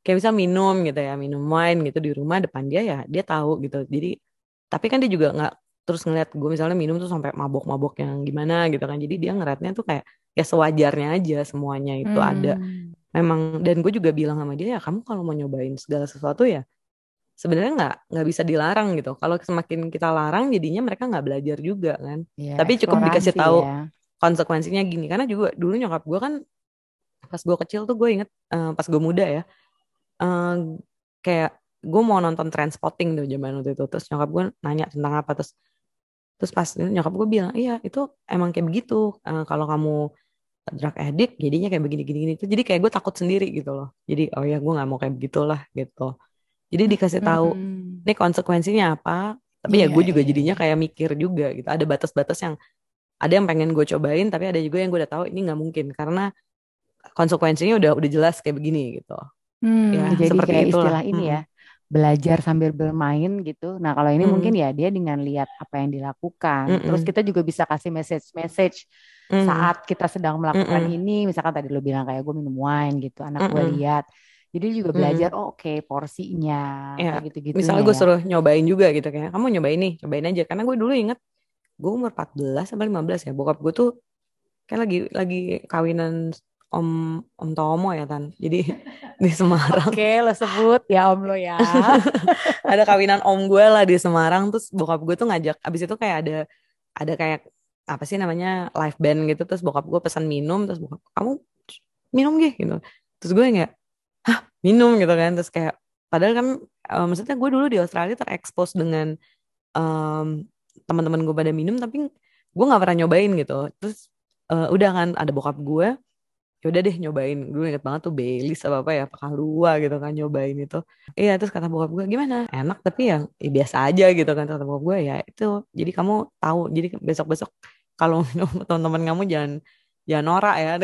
Kayak bisa minum gitu ya minum wine gitu di rumah depan dia ya dia tahu gitu. Jadi tapi kan dia juga nggak terus ngeliat gue misalnya minum tuh sampai mabok-mabok yang gimana gitu kan. Jadi dia ngeliatnya tuh kayak ya sewajarnya aja semuanya itu hmm. ada memang dan gue juga bilang sama dia ya kamu kalau mau nyobain segala sesuatu ya sebenarnya nggak nggak bisa dilarang gitu. Kalau semakin kita larang jadinya mereka nggak belajar juga kan. Ya, tapi cukup dikasih tahu ya. konsekuensinya gini. Karena juga dulu nyokap gue kan pas gue kecil tuh gue inget uh, pas gue muda ya uh, kayak gue mau nonton Transpotting tuh zaman waktu itu. Terus nyokap gue nanya tentang apa terus terus pas nyokap gue bilang iya itu emang kayak begitu. Uh, kalau kamu drug addict jadinya kayak begini gini gini. Itu jadi kayak gue takut sendiri gitu loh. Jadi oh ya gue nggak mau kayak begitulah gitu jadi dikasih tahu hmm. ini konsekuensinya apa tapi yeah, ya gue juga yeah. jadinya kayak mikir juga gitu ada batas-batas yang ada yang pengen gue cobain tapi ada juga yang gue udah tahu ini nggak mungkin karena konsekuensinya udah udah jelas kayak begini gitu hmm, ya jadi seperti kayak itulah. istilah ini ya belajar sambil bermain gitu. Nah kalau ini hmm. mungkin ya dia dengan lihat apa yang dilakukan, hmm. terus kita juga bisa kasih message-message mm. saat kita sedang melakukan mm ini misalkan tadi lo bilang kayak gue minum wine gitu anak mm gue lihat jadi juga belajar mm. oh, oke okay, porsinya ya. gitu-gitu misalnya gue ya. suruh nyobain juga gitu kayak kamu nyobain nih cobain aja karena gue dulu inget gue umur 14 sampai 15 ya bokap gue tuh kayak lagi lagi kawinan om om Tomo ya tan jadi di Semarang oke okay, lo sebut ya om lo ya ada kawinan om gue lah di Semarang terus bokap gue tuh ngajak abis itu kayak ada ada kayak apa sih namanya live band gitu terus bokap gue pesan minum terus bokap kamu minum gih gitu terus gue nggak minum gitu kan. Terus kayak padahal kan uh, maksudnya gue dulu di Australia terekspos dengan um, teman-teman gue pada minum tapi gue nggak pernah nyobain gitu. Terus uh, udah kan ada bokap gue ya udah deh nyobain. Gue inget banget tuh Baileys apa apa ya apa kalua gitu kan nyobain itu. Iya terus kata bokap gue gimana? Enak tapi yang ya, biasa aja gitu kan. Kata bokap gue ya itu jadi kamu tahu jadi besok besok kalau teman-teman kamu jangan jangan norak ya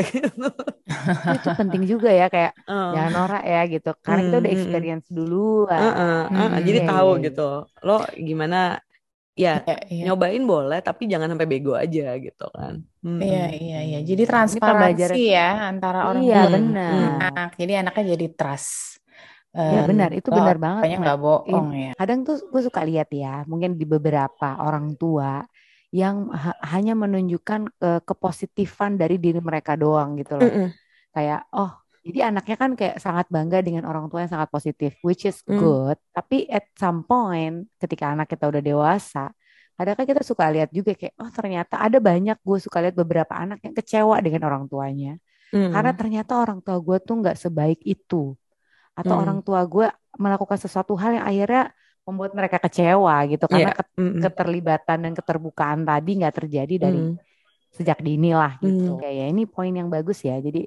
itu penting juga ya kayak uh. jangan norak ya gitu karena hmm, kita udah experience dulu uh, uh, uh, hmm, jadi iya, tahu iya. gitu lo gimana ya iya, iya. nyobain boleh tapi jangan sampai bego aja gitu kan hmm. iya iya iya jadi transparansi ya antara orang iya benar anak jadi anaknya jadi trust Ya benar, itu benar banget. Banyak nggak bohong ya. Kadang tuh gue suka lihat ya, mungkin di beberapa orang tua yang ha hanya menunjukkan ke kepositifan dari diri mereka doang gitu loh. Mm -mm. Kayak oh jadi anaknya kan kayak sangat bangga dengan orang tua yang sangat positif, which is mm. good. Tapi at some point ketika anak kita udah dewasa, kadang kan kita suka lihat juga kayak oh ternyata ada banyak gue suka lihat beberapa anak yang kecewa dengan orang tuanya. Mm. Karena ternyata orang tua gue tuh nggak sebaik itu. Atau mm. orang tua gue melakukan sesuatu hal yang akhirnya membuat mereka kecewa gitu karena yeah. mm keterlibatan dan keterbukaan tadi nggak terjadi dari mm. sejak dini lah gitu. Mm. Ya, ini poin yang bagus ya. Jadi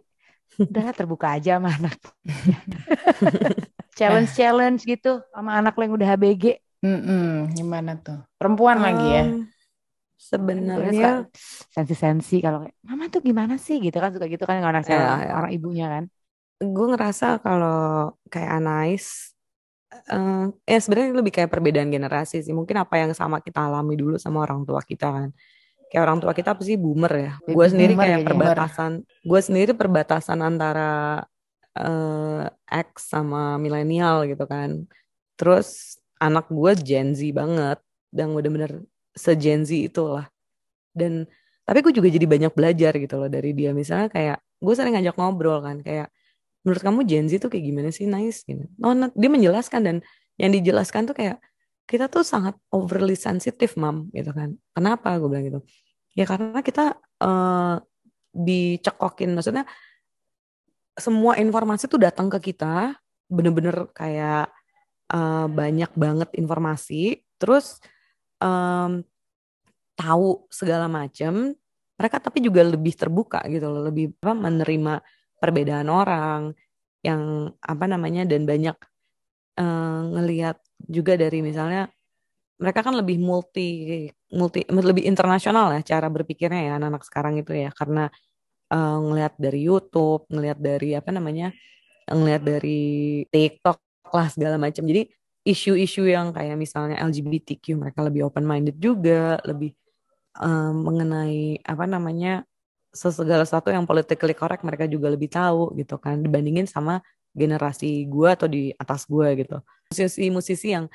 udah terbuka aja sama anak. challenge challenge gitu sama anak lo yang udah HBG. Mm -mm, gimana tuh? Perempuan um, lagi ya? Sebenarnya sensi-sensi kalau kayak mama tuh gimana sih gitu kan suka gitu kan orang ya, ya. orang ibunya kan. Gue ngerasa kalau kayak Anais uh, ya sebenarnya lebih kayak perbedaan generasi sih. Mungkin apa yang sama kita alami dulu sama orang tua kita kan. Kayak orang tua kita apa sih boomer ya. Gue sendiri kayak perbatasan. Gue sendiri perbatasan antara uh, X sama milenial gitu kan. Terus anak gue Gen Z banget dan bener-bener se Gen Z itulah. Dan tapi gue juga jadi banyak belajar gitu loh dari dia. Misalnya kayak gue sering ngajak ngobrol kan kayak menurut kamu Gen Z tuh kayak gimana sih? Nice gitu. Oh dia menjelaskan dan yang dijelaskan tuh kayak kita tuh sangat overly sensitive mam gitu kan. Kenapa? Gue bilang gitu. Ya karena kita uh, dicekokin. Maksudnya semua informasi tuh datang ke kita bener-bener kayak uh, banyak banget informasi terus um, tahu segala macam mereka tapi juga lebih terbuka gitu loh lebih apa menerima perbedaan orang yang apa namanya dan banyak uh, ngelihat juga dari misalnya mereka kan lebih multi multi lebih internasional ya cara berpikirnya ya anak-anak sekarang itu ya karena uh, ngelihat dari YouTube, ngelihat dari apa namanya, ngelihat dari TikTok lah segala macam. Jadi isu-isu yang kayak misalnya LGBTQ mereka lebih open minded juga, lebih um, mengenai apa namanya segala sesuatu yang politically correct mereka juga lebih tahu gitu kan dibandingin sama generasi gue atau di atas gue gitu. Musisi-musisi yang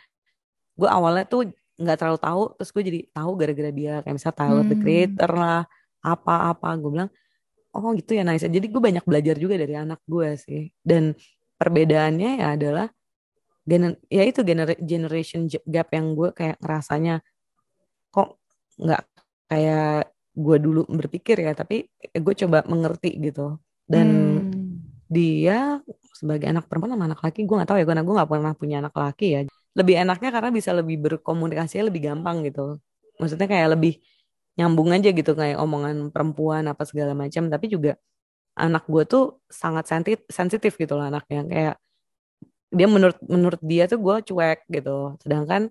gue awalnya tuh nggak terlalu tahu terus gue jadi tahu gara-gara dia kayak misalnya Tyler hmm. the Creator lah apa-apa gue bilang oh gitu ya nice. Jadi gue banyak belajar juga dari anak gue sih. Dan perbedaannya ya adalah gener ya itu gener generation gap yang gue kayak ngerasanya kok nggak kayak gue dulu berpikir ya tapi gue coba mengerti gitu. Dan hmm. dia sebagai anak perempuan sama anak laki gue nggak tahu ya karena gue nggak pernah punya anak laki ya. Lebih enaknya karena bisa lebih berkomunikasi lebih gampang gitu. Maksudnya kayak lebih nyambung aja gitu kayak omongan perempuan apa segala macam. Tapi juga anak gue tuh sangat sensitif sensitif gitu loh anaknya. Kayak dia menurut menurut dia tuh gue cuek gitu. Sedangkan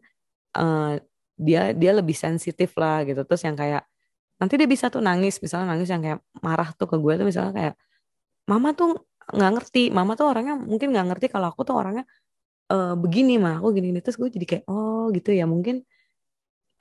uh, dia dia lebih sensitif lah gitu. Terus yang kayak nanti dia bisa tuh nangis misalnya nangis yang kayak marah tuh ke gue tuh misalnya kayak mama tuh nggak ngerti mama tuh orangnya mungkin nggak ngerti kalau aku tuh orangnya uh, begini mah aku gini, gini. Terus gue jadi kayak oh gitu ya mungkin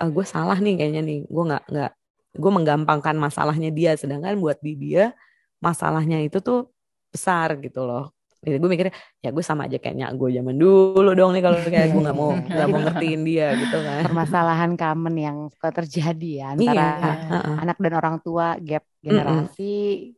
uh, gue salah nih kayaknya nih gue nggak nggak gue menggampangkan masalahnya dia. Sedangkan buat di dia masalahnya itu tuh besar gitu loh jadi gue mikirnya ya gue sama aja kayaknya gue zaman dulu dong nih kalau kayak gue nggak mau nggak mau ngertiin dia gitu kan permasalahan common yang suka terjadi ya antara iya. anak dan orang tua gap generasi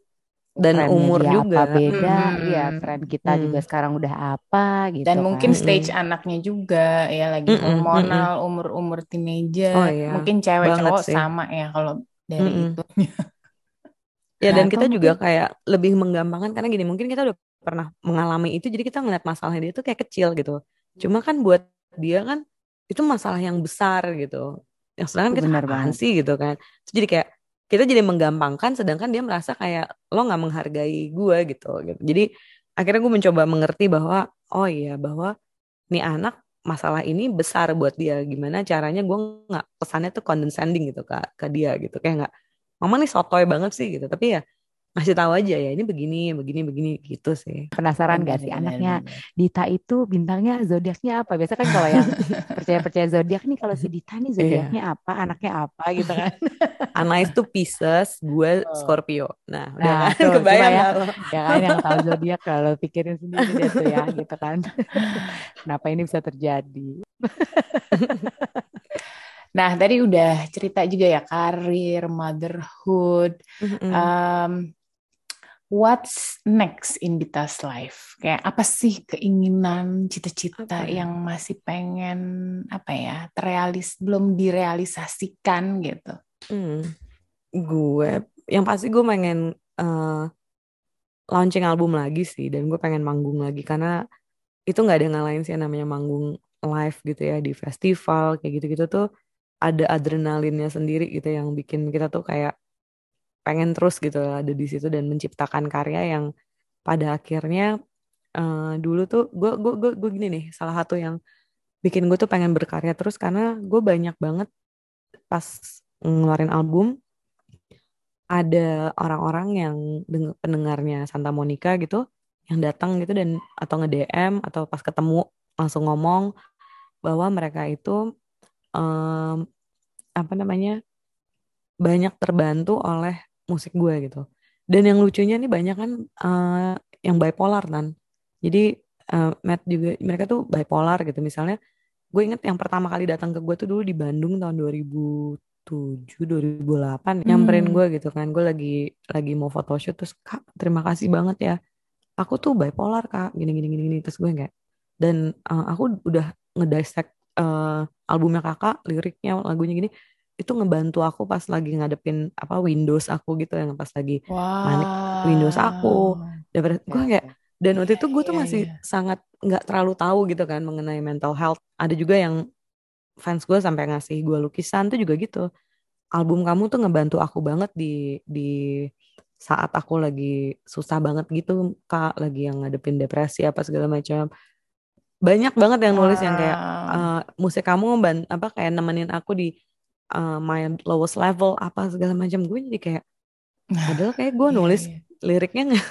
dan umur juga apa beda mm ya tren kita mm. juga sekarang udah apa gitu dan mungkin kan. stage mm anaknya juga ya lagi mm hormonal umur umur teenager oh, iya. mungkin cewek Banget cowok sih. sama ya kalau dari mm itu ya dan kita juga kayak lebih menggampangkan karena gini mungkin kita udah pernah mengalami itu jadi kita ngeliat masalahnya dia itu kayak kecil gitu. Cuma kan buat dia kan itu masalah yang besar gitu. Yang sedangkan kita apaan sih gitu kan. Terus jadi kayak kita jadi menggampangkan sedangkan dia merasa kayak lo nggak menghargai gue gitu gitu. Jadi akhirnya gue mencoba mengerti bahwa oh iya bahwa nih anak masalah ini besar buat dia. Gimana caranya gue nggak pesannya tuh condescending gitu ke ke dia gitu. Kayak nggak mama nih sotoy banget sih gitu. Tapi ya ngasih tahu aja ya ini begini begini begini gitu sih. Penasaran gak sih anaknya Dita itu bintangnya zodiaknya apa? Biasa kan kalau yang percaya percaya zodiak nih kalau si Dita nih iya. zodiaknya apa? Anaknya apa? Gitu kan. Anais tuh Pisces gue. Scorpio. Nah udah nah, kan? kebayang ya, ya kan yang tahu zodiak kalau pikirin sendiri dia tuh ya gitu kan. Kenapa ini bisa terjadi? Nah, tadi udah cerita juga ya karir, motherhood. Mm-hmm. Um, what's next in Dita's life? Kayak apa sih keinginan, cita-cita ya? yang masih pengen apa ya terrealis belum direalisasikan gitu? Hmm. Gue yang pasti gue pengen uh, launching album lagi sih dan gue pengen manggung lagi karena itu nggak ada ngalahin sih namanya manggung live gitu ya di festival kayak gitu-gitu tuh ada adrenalinnya sendiri gitu yang bikin kita tuh kayak pengen terus gitu ada di situ dan menciptakan karya yang pada akhirnya uh, dulu tuh gue gue gue gue gini nih salah satu yang bikin gue tuh pengen berkarya terus karena gue banyak banget pas ngeluarin album ada orang-orang yang pendengarnya Santa Monica gitu yang datang gitu dan atau nge DM atau pas ketemu langsung ngomong bahwa mereka itu um, apa namanya banyak terbantu oleh musik gue gitu. Dan yang lucunya nih banyak kan uh, yang bipolar kan. Jadi uh, Matt juga mereka tuh bipolar gitu. Misalnya gue inget yang pertama kali datang ke gue tuh dulu di Bandung tahun 2007 2008 hmm. nyamperin gue gitu kan. Gue lagi lagi mau photoshoot terus Kak, terima kasih banget ya. Aku tuh bipolar Kak, gini gini gini, gini. terus gue kayak dan uh, aku udah ngedissect uh, albumnya kakak liriknya lagunya gini itu ngebantu aku pas lagi ngadepin apa Windows aku gitu yang pas lagi wow. manik Windows aku daripada gue kayak dan waktu itu gue tuh iya, masih yeah. sangat nggak terlalu tahu gitu kan mengenai mental health ada juga yang fans gue sampai ngasih gue lukisan tuh juga gitu album kamu tuh ngebantu aku banget di di saat aku lagi susah banget gitu kak lagi yang ngadepin depresi apa segala macam banyak banget yang nulis wow. yang kayak uh, musik kamu ban apa kayak nemenin aku di uh, my lowest level apa segala macam gue jadi kayak padahal kayak gue iya, nulis yeah, yeah. liriknya nggak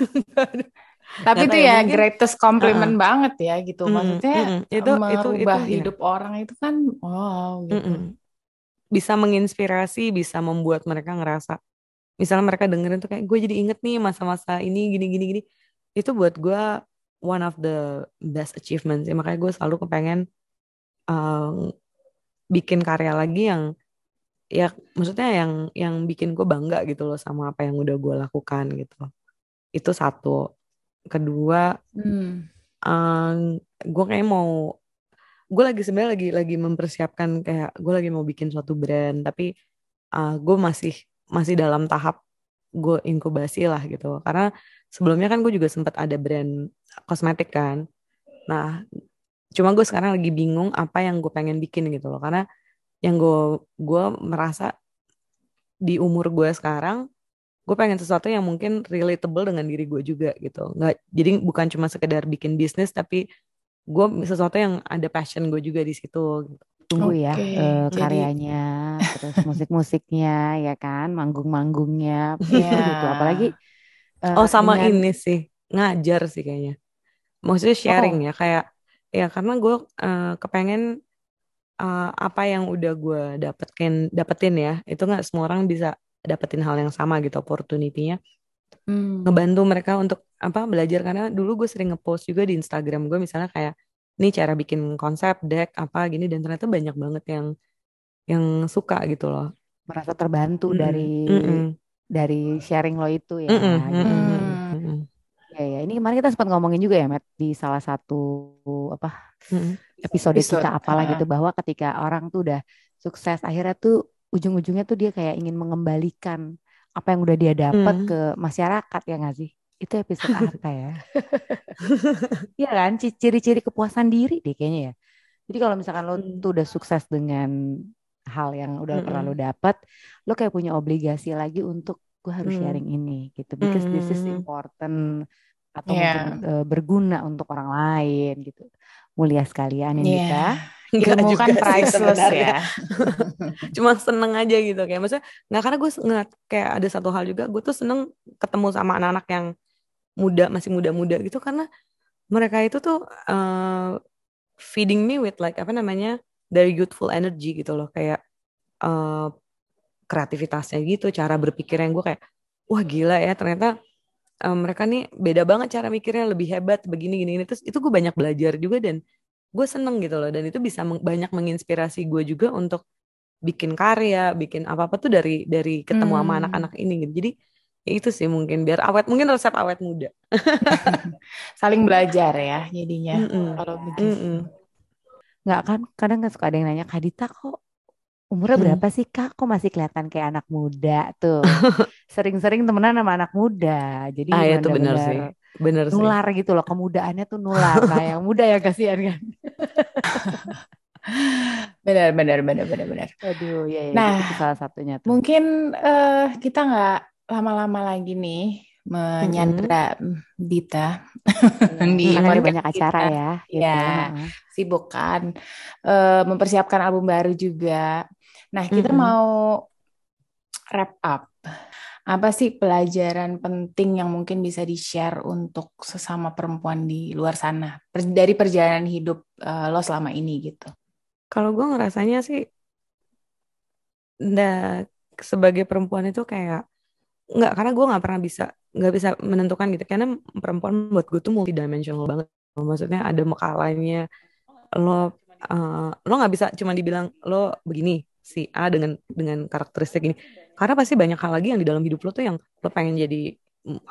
tapi itu ya mungkin, greatest compliment uh, banget ya gitu maksudnya mm, mm, itu merubah itu, itu, iya. hidup ya. orang itu kan wow gitu mm, mm. bisa menginspirasi bisa membuat mereka ngerasa misalnya mereka dengerin tuh kayak gue jadi inget nih masa-masa ini gini gini gini itu buat gue one of the best achievements ya makanya gue selalu kepengen um, bikin karya lagi yang ya maksudnya yang yang bikin gue bangga gitu loh sama apa yang udah gue lakukan gitu. Itu satu. Kedua hmm. um, gue kayak mau gue lagi sebenarnya lagi lagi mempersiapkan kayak gue lagi mau bikin suatu brand tapi uh, gue masih masih dalam tahap gue inkubasi lah gitu. Karena sebelumnya kan gue juga sempat ada brand kosmetik kan. Nah cuma gue sekarang lagi bingung apa yang gue pengen bikin gitu loh. Karena yang gue gue merasa di umur gue sekarang gue pengen sesuatu yang mungkin relatable dengan diri gue juga gitu nggak jadi bukan cuma sekedar bikin bisnis tapi gue sesuatu yang ada passion gue juga di situ gitu. tunggu okay. ya uh, karyanya terus musik-musiknya ya kan manggung-manggungnya yeah. gitu apalagi uh, oh sama dengan... ini sih ngajar sih kayaknya maksudnya sharing oh. ya kayak ya karena gue uh, kepengen uh, apa yang udah gue dapetin dapetin ya itu nggak semua orang bisa dapetin hal yang sama gitu opportunity-nya hmm. ngebantu mereka untuk apa belajar karena dulu gue sering ngepost juga di Instagram gue misalnya kayak ini cara bikin konsep deck apa gini dan ternyata banyak banget yang yang suka gitu loh merasa terbantu mm dari mm dari sharing lo itu ya mm -mm. gitu. mm -mm. Ya, ya. Ini kemarin kita sempat ngomongin juga ya, Matt, di salah satu apa hmm. episode, episode kita apalah uh. gitu bahwa ketika orang tuh udah sukses, akhirnya tuh ujung-ujungnya tuh dia kayak ingin mengembalikan apa yang udah dia dapat hmm. ke masyarakat ya nggak sih? Itu episode apa ya? Iya kan, ciri-ciri kepuasan diri deh kayaknya ya. Jadi kalau misalkan lo hmm. tuh udah sukses dengan hal yang udah hmm. pernah lo dapat, lo kayak punya obligasi lagi untuk gue harus hmm. sharing ini gitu because hmm. this is hmm. important atau yeah. mungkin uh, berguna untuk orang lain gitu. Mulia sekalian ini yeah. kita. Ilmu kan priceless ya. Cuma seneng aja gitu kayak maksudnya nggak karena gue ngeliat kayak ada satu hal juga gue tuh seneng ketemu sama anak-anak yang muda masih muda-muda gitu karena mereka itu tuh uh, feeding me with like apa namanya dari youthful energy gitu loh kayak uh, kreativitasnya gitu cara berpikirnya gue kayak wah gila ya ternyata um, mereka nih beda banget cara mikirnya lebih hebat begini gini, gini. terus itu gue banyak belajar juga dan gue seneng gitu loh dan itu bisa meng banyak menginspirasi gue juga untuk bikin karya, bikin apa apa tuh dari dari ketemu hmm. sama anak-anak ini gitu. Jadi ya itu sih mungkin biar awet mungkin resep awet muda. Saling belajar ya jadinya mm -mm. kalau begitu. Mm -mm. Nggak kan kadang kan suka ada yang nanya Kadita kok umurnya hmm. berapa sih kak? Kok masih kelihatan kayak anak muda tuh? Sering-sering temenan sama anak muda. Jadi ah, itu benar sih. Bener nular sih. gitu loh kemudaannya tuh nular. nah yang muda ya kasihan kan. benar benar benar benar benar. Aduh ya, ya nah itu salah satunya. Tuh. Mungkin uh, kita nggak lama-lama lagi nih menyandra mm-hmm. Dita di Karena banyak acara ya. Gitu. Ya, sibuk kan. Uh, mempersiapkan album baru juga. Nah, kita mm-hmm. mau wrap up. Apa sih pelajaran penting yang mungkin bisa di-share untuk sesama perempuan di luar sana dari perjalanan hidup uh, lo selama ini gitu? Kalau gue ngerasanya sih, nggak sebagai perempuan itu kayak nggak karena gue nggak pernah bisa nggak bisa menentukan gitu karena perempuan buat gue tuh multidimensional banget maksudnya ada makalanya lo uh, lo nggak bisa cuma dibilang lo begini si A dengan dengan karakteristik ini. Karena pasti banyak hal lagi yang di dalam hidup lo tuh yang lo pengen jadi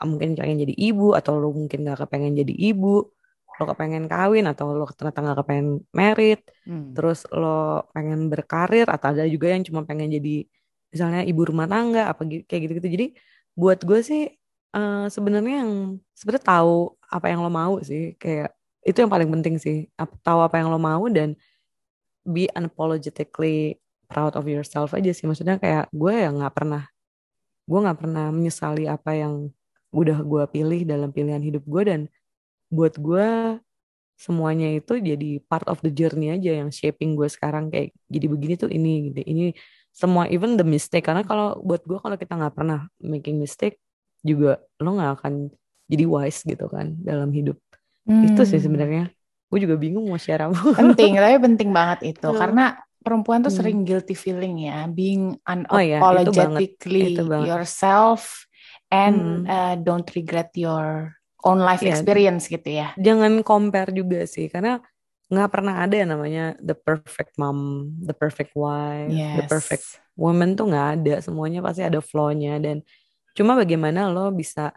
mungkin pengen jadi ibu atau lo mungkin nggak kepengen jadi ibu lo kepengen kawin atau lo ternyata nggak kepengen merit hmm. terus lo pengen berkarir atau ada juga yang cuma pengen jadi misalnya ibu rumah tangga apa kayak gitu gitu jadi buat gue sih uh, sebenarnya yang sebenarnya tahu apa yang lo mau sih. Kayak itu yang paling penting sih. Tahu apa yang lo mau dan be unapologetically proud of yourself aja sih. Maksudnya kayak gue yang nggak pernah gue nggak pernah menyesali apa yang udah gue pilih dalam pilihan hidup gue. Dan buat gue semuanya itu jadi part of the journey aja yang shaping gue sekarang. Kayak jadi begini tuh ini gitu ini semua even the mistake. Karena kalau buat gue kalau kita nggak pernah making mistake juga lo nggak akan jadi wise gitu kan dalam hidup. Hmm. itu sih sebenarnya. Gue juga bingung mau share apa. Penting tapi penting banget itu. Hmm. karena perempuan tuh hmm. sering guilty feeling ya being unapologetically oh, iya, yourself and hmm. uh, don't regret your own life yeah. experience gitu ya jangan compare juga sih karena nggak pernah ada yang namanya the perfect mom, the perfect wife, yes. the perfect woman tuh nggak ada. Semuanya pasti ada flaw-nya dan cuma bagaimana lo bisa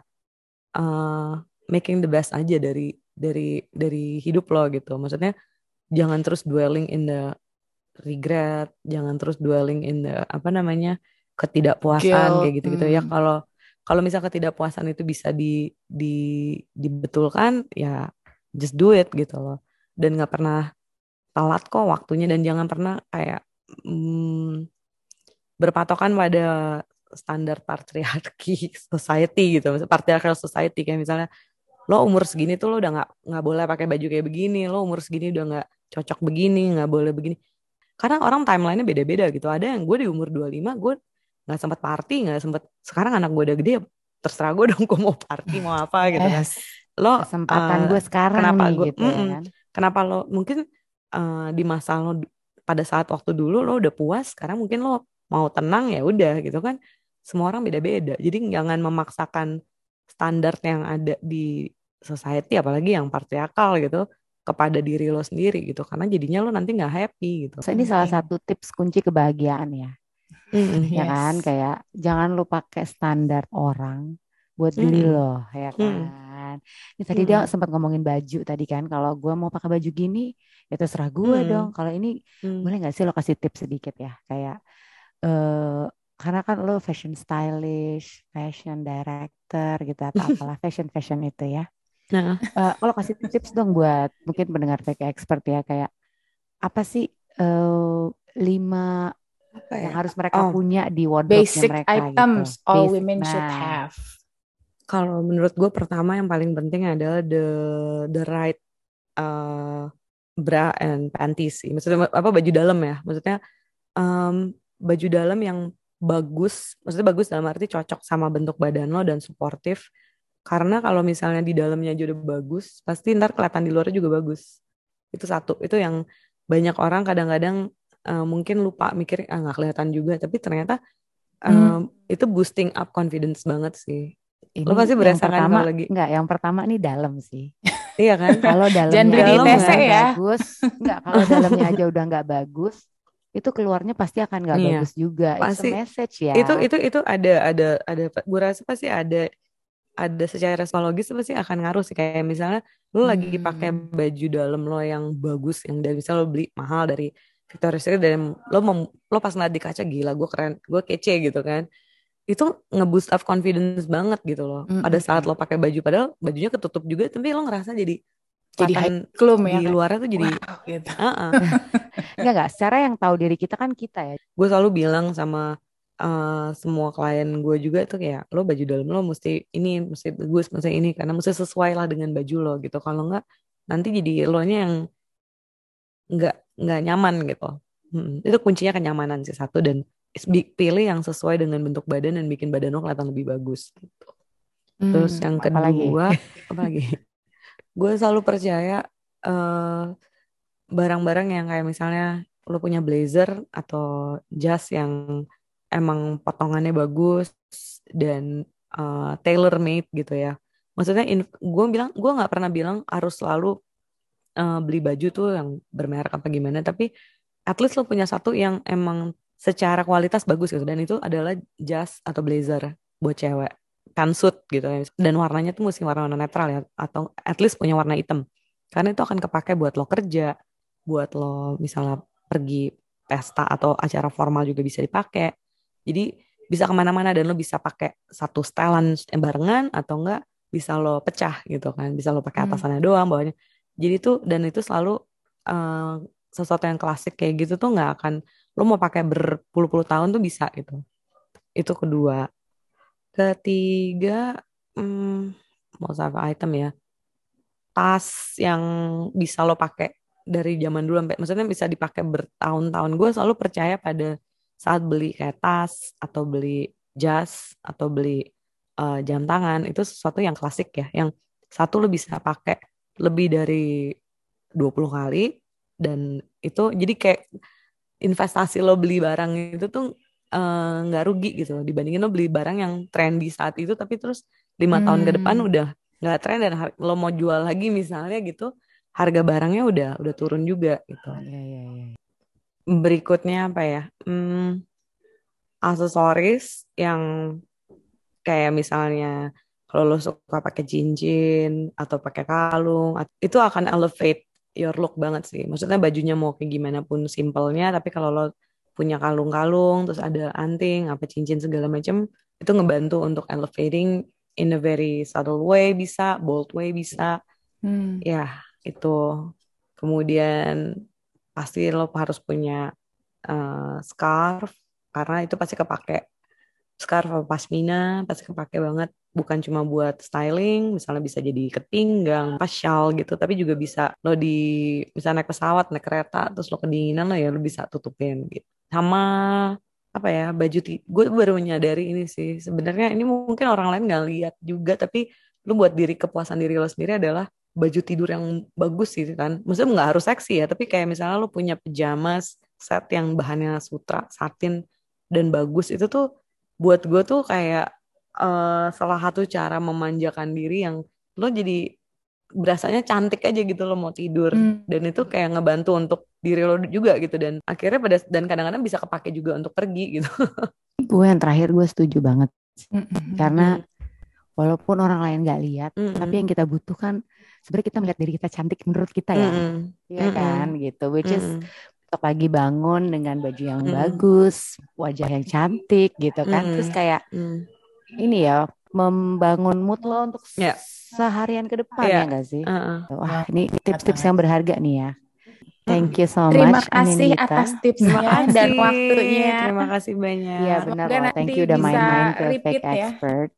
uh, making the best aja dari dari dari hidup lo gitu. Maksudnya jangan terus dwelling in the regret, jangan terus dwelling in the apa namanya ketidakpuasan Guilt. kayak gitu-gitu ya. hmm. ya. Kalau kalau misal ketidakpuasan itu bisa di di dibetulkan ya just do it gitu loh dan nggak pernah telat kok waktunya dan jangan pernah kayak hmm, berpatokan pada standar patriarki society gitu, patriarchal society kayak misalnya lo umur segini tuh lo udah nggak nggak boleh pakai baju kayak begini, lo umur segini udah nggak cocok begini, nggak boleh begini. Karena orang timelinenya beda-beda gitu. Ada yang gue di umur 25 gue nggak sempat party, nggak sempat. Sekarang anak gue udah gede, terserah gue dong gue mau party mau apa gitu kan. Lo kesempatan uh, gue sekarang kenapa nih, gue, gitu mm -mm, kan kenapa lo mungkin uh, di masa lo pada saat waktu dulu lo udah puas sekarang mungkin lo mau tenang ya udah gitu kan semua orang beda-beda jadi jangan memaksakan standar yang ada di society apalagi yang patriarkal gitu kepada diri lo sendiri gitu karena jadinya lo nanti nggak happy gitu. So, ini salah satu tips kunci kebahagiaan ya. Mm, ya yes. kan kayak jangan lo pakai standar orang buat diri mm. lo ya kan. Mm kan. Ini tadi hmm. dia sempat ngomongin baju tadi kan. Kalau gue mau pakai baju gini, ya terserah gue hmm. dong. Kalau ini hmm. boleh nggak sih lo kasih tips sedikit ya, kayak uh, karena kan lo fashion stylist, fashion director gitu atau apalah fashion fashion itu ya. Nah, uh, kalau kasih tips dong buat mungkin pendengar PK expert ya kayak apa sih uh, lima apa ya? yang harus mereka oh, punya di wardrobe mereka items gitu. items all Basic, women nah. should have. Kalau menurut gue pertama yang paling penting adalah the the right uh, bra and panties sih. Maksudnya apa baju dalam ya? Maksudnya um, baju dalam yang bagus. Maksudnya bagus dalam arti cocok sama bentuk badan lo dan suportif. Karena kalau misalnya di dalamnya aja udah bagus, pasti ntar kelihatan di luarnya juga bagus. Itu satu. Itu yang banyak orang kadang-kadang uh, mungkin lupa mikir ah nggak kelihatan juga. Tapi ternyata um, hmm. itu boosting up confidence banget sih ini lo pasti berasakan pertama, lagi enggak yang pertama nih dalam sih iya kan kalau dalamnya dalam ya. bagus enggak kalau dalamnya aja udah nggak bagus itu keluarnya pasti akan nggak Iya. bagus juga. It's a Pasti. message ya. Itu itu itu ada ada ada gue rasa pasti ada ada secara psikologis pasti akan ngaruh sih kayak misalnya lu lagi Hmm. pakai baju dalam lo yang bagus yang dari misalnya lo beli mahal dari Victoria's Secret dan lo mem, lo pas ngeliat di kaca gila gue keren gue kece gitu kan itu ngeboost up confidence banget gitu loh Mm-mm. pada saat lo pakai baju padahal bajunya ketutup juga tapi lo ngerasa jadi Jadi klum ya di luarnya tuh jadi Wow, gitu. "Ah-ah." Enggak enggak, secara yang tahu diri kita kan kita ya. gue selalu bilang sama eh, semua klien gue juga tuh kayak lo baju dalam lo mesti ini mesti bagus mesti ini karena mesti sesuai lah dengan baju lo gitu. Kalau nggak nanti jadi lo nya yang nggak nggak nyaman gitu. Mm, itu kuncinya kenyamanan sih satu dan pilih yang sesuai dengan bentuk badan dan bikin badan lo kelihatan lebih bagus gitu. Terus Hmm, yang apa lagi? kedua apa lagi gue selalu percaya eh, barang-barang yang kayak misalnya lo punya blazer atau jas yang emang potongannya bagus dan eh, tailor made gitu ya. Maksudnya gue bilang gue nggak pernah bilang harus selalu eh, beli baju tuh yang bermerek apa gimana tapi at least lo punya satu yang emang secara kualitas bagus gitu. Dan itu adalah jas atau blazer buat cewek. Pantsuit gitu ya. Dan warnanya tuh mesti warna-warna netral ya atau at least punya warna hitam. Karena itu akan kepake buat lo kerja buat lo misalnya pergi pesta atau acara formal juga bisa dipakai jadi bisa ke mana-mana dan lo bisa pakai satu stylean barengan atau enggak bisa lo pecah gitu kan. Bisa lo pakai Hmm. atasannya doang bawahnya. Jadi tuh dan itu selalu eh, sesuatu yang klasik kayak gitu tuh nggak akan lo mau pakai berpuluh-puluh tahun tuh bisa gitu. Itu kedua. Ketiga hmm, mau apa item ya. Tas yang bisa lo pakai dari zaman dulu sampai maksudnya bisa dipakai bertahun-tahun. Gue selalu percaya pada saat beli kayak tas atau beli jas atau beli eh, jam tangan itu sesuatu yang klasik ya yang satu lo bisa pakai lebih dari 20 kali dan itu jadi kayak investasi lo beli barang itu tuh eh, nggak rugi gitu loh, dibandingin lo beli barang yang trendy saat itu tapi terus lima tahun ke depan Hmm. udah nggak tren dan lo mau jual lagi misalnya gitu harga barangnya udah udah turun juga gitu Iya iya iya. Berikutnya apa ya? Hmm, aksesoris yang kayak misalnya kalau lo suka pakai cincin atau pakai kalung itu akan elevate your look banget sih. Maksudnya bajunya mau kayak gimana pun simpelnya tapi kalau lo punya kalung-kalung terus ada anting apa cincin segala macam itu ngebantu untuk elevating in a very subtle way bisa bold way bisa. Hmm. ya itu. Kemudian pasti lo harus punya eh, scarf karena itu pasti kepake. Scarf pasmina pasti kepake banget. Bukan cuma buat styling misalnya bisa jadi ke pinggang pas shawl gitu tapi juga bisa lo di bisa naik pesawat naik kereta terus lo kedinginan lo ya lo bisa tutupin gitu. Sama apa ya baju gue baru menyadari ini sih. Sebenarnya ini mungkin orang lain nggak lihat juga tapi lu buat diri kepuasan diri lo sendiri adalah baju tidur yang bagus sih kan maksudnya nggak harus seksi ya tapi kayak misalnya lo punya pajama set yang bahannya sutra satin dan bagus itu tuh buat gue tuh kayak eh, salah satu cara memanjakan diri yang lo jadi berasanya cantik aja gitu lo mau tidur Hmm. dan itu kayak ngebantu untuk diri lo juga gitu dan akhirnya pada dan kadang-kadang bisa kepake juga untuk pergi gitu Gue yang terakhir gue setuju banget Mm-mm. karena walaupun orang lain nggak lihat, Mm-mm. tapi yang kita butuhkan sebenarnya kita melihat diri kita cantik menurut kita ya. Iya Mm-mm. kan gitu. Which is besok pagi bangun dengan baju yang Mm-mm. bagus, wajah yang cantik gitu kan. Mm-mm. Terus kayak Mm. ini ya membangun mood lo untuk Ya. seharian ke depan Iya. ya enggak sih? Uh-uh. Wah, ini tips-tips yang berharga nih ya. Thank you so Terima much kasih Anindita. atas Terima tipsnya kasih. dan waktunya. Terima kasih banyak. Iya benar. Thank you udah bisa main-main ke Fake ya. Expert.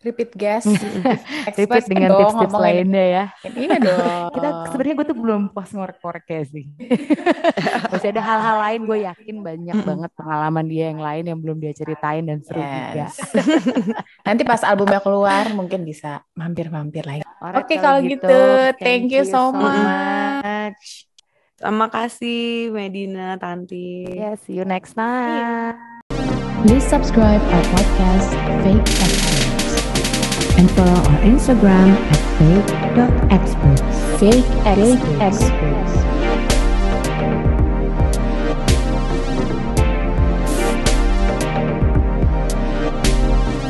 Repeat guest. Repeat dengan dong tips-tips ngomongin. lainnya ya. Iya dong. Kita sebenarnya gue tuh belum puas ngorek-ngoreknya sih. Masih ada hal-hal lain gue yakin banyak banget pengalaman dia yang lain yang belum dia ceritain dan seru juga. Yes. Nanti pas albumnya keluar mungkin bisa mampir-mampir lagi. Oke, kalau gitu, thank you so much. Terima kasih Medina, Tanti. Yeah, see you next time. Please subscribe our podcast Fake Experts and follow our Instagram at fake.experts. Fake experts.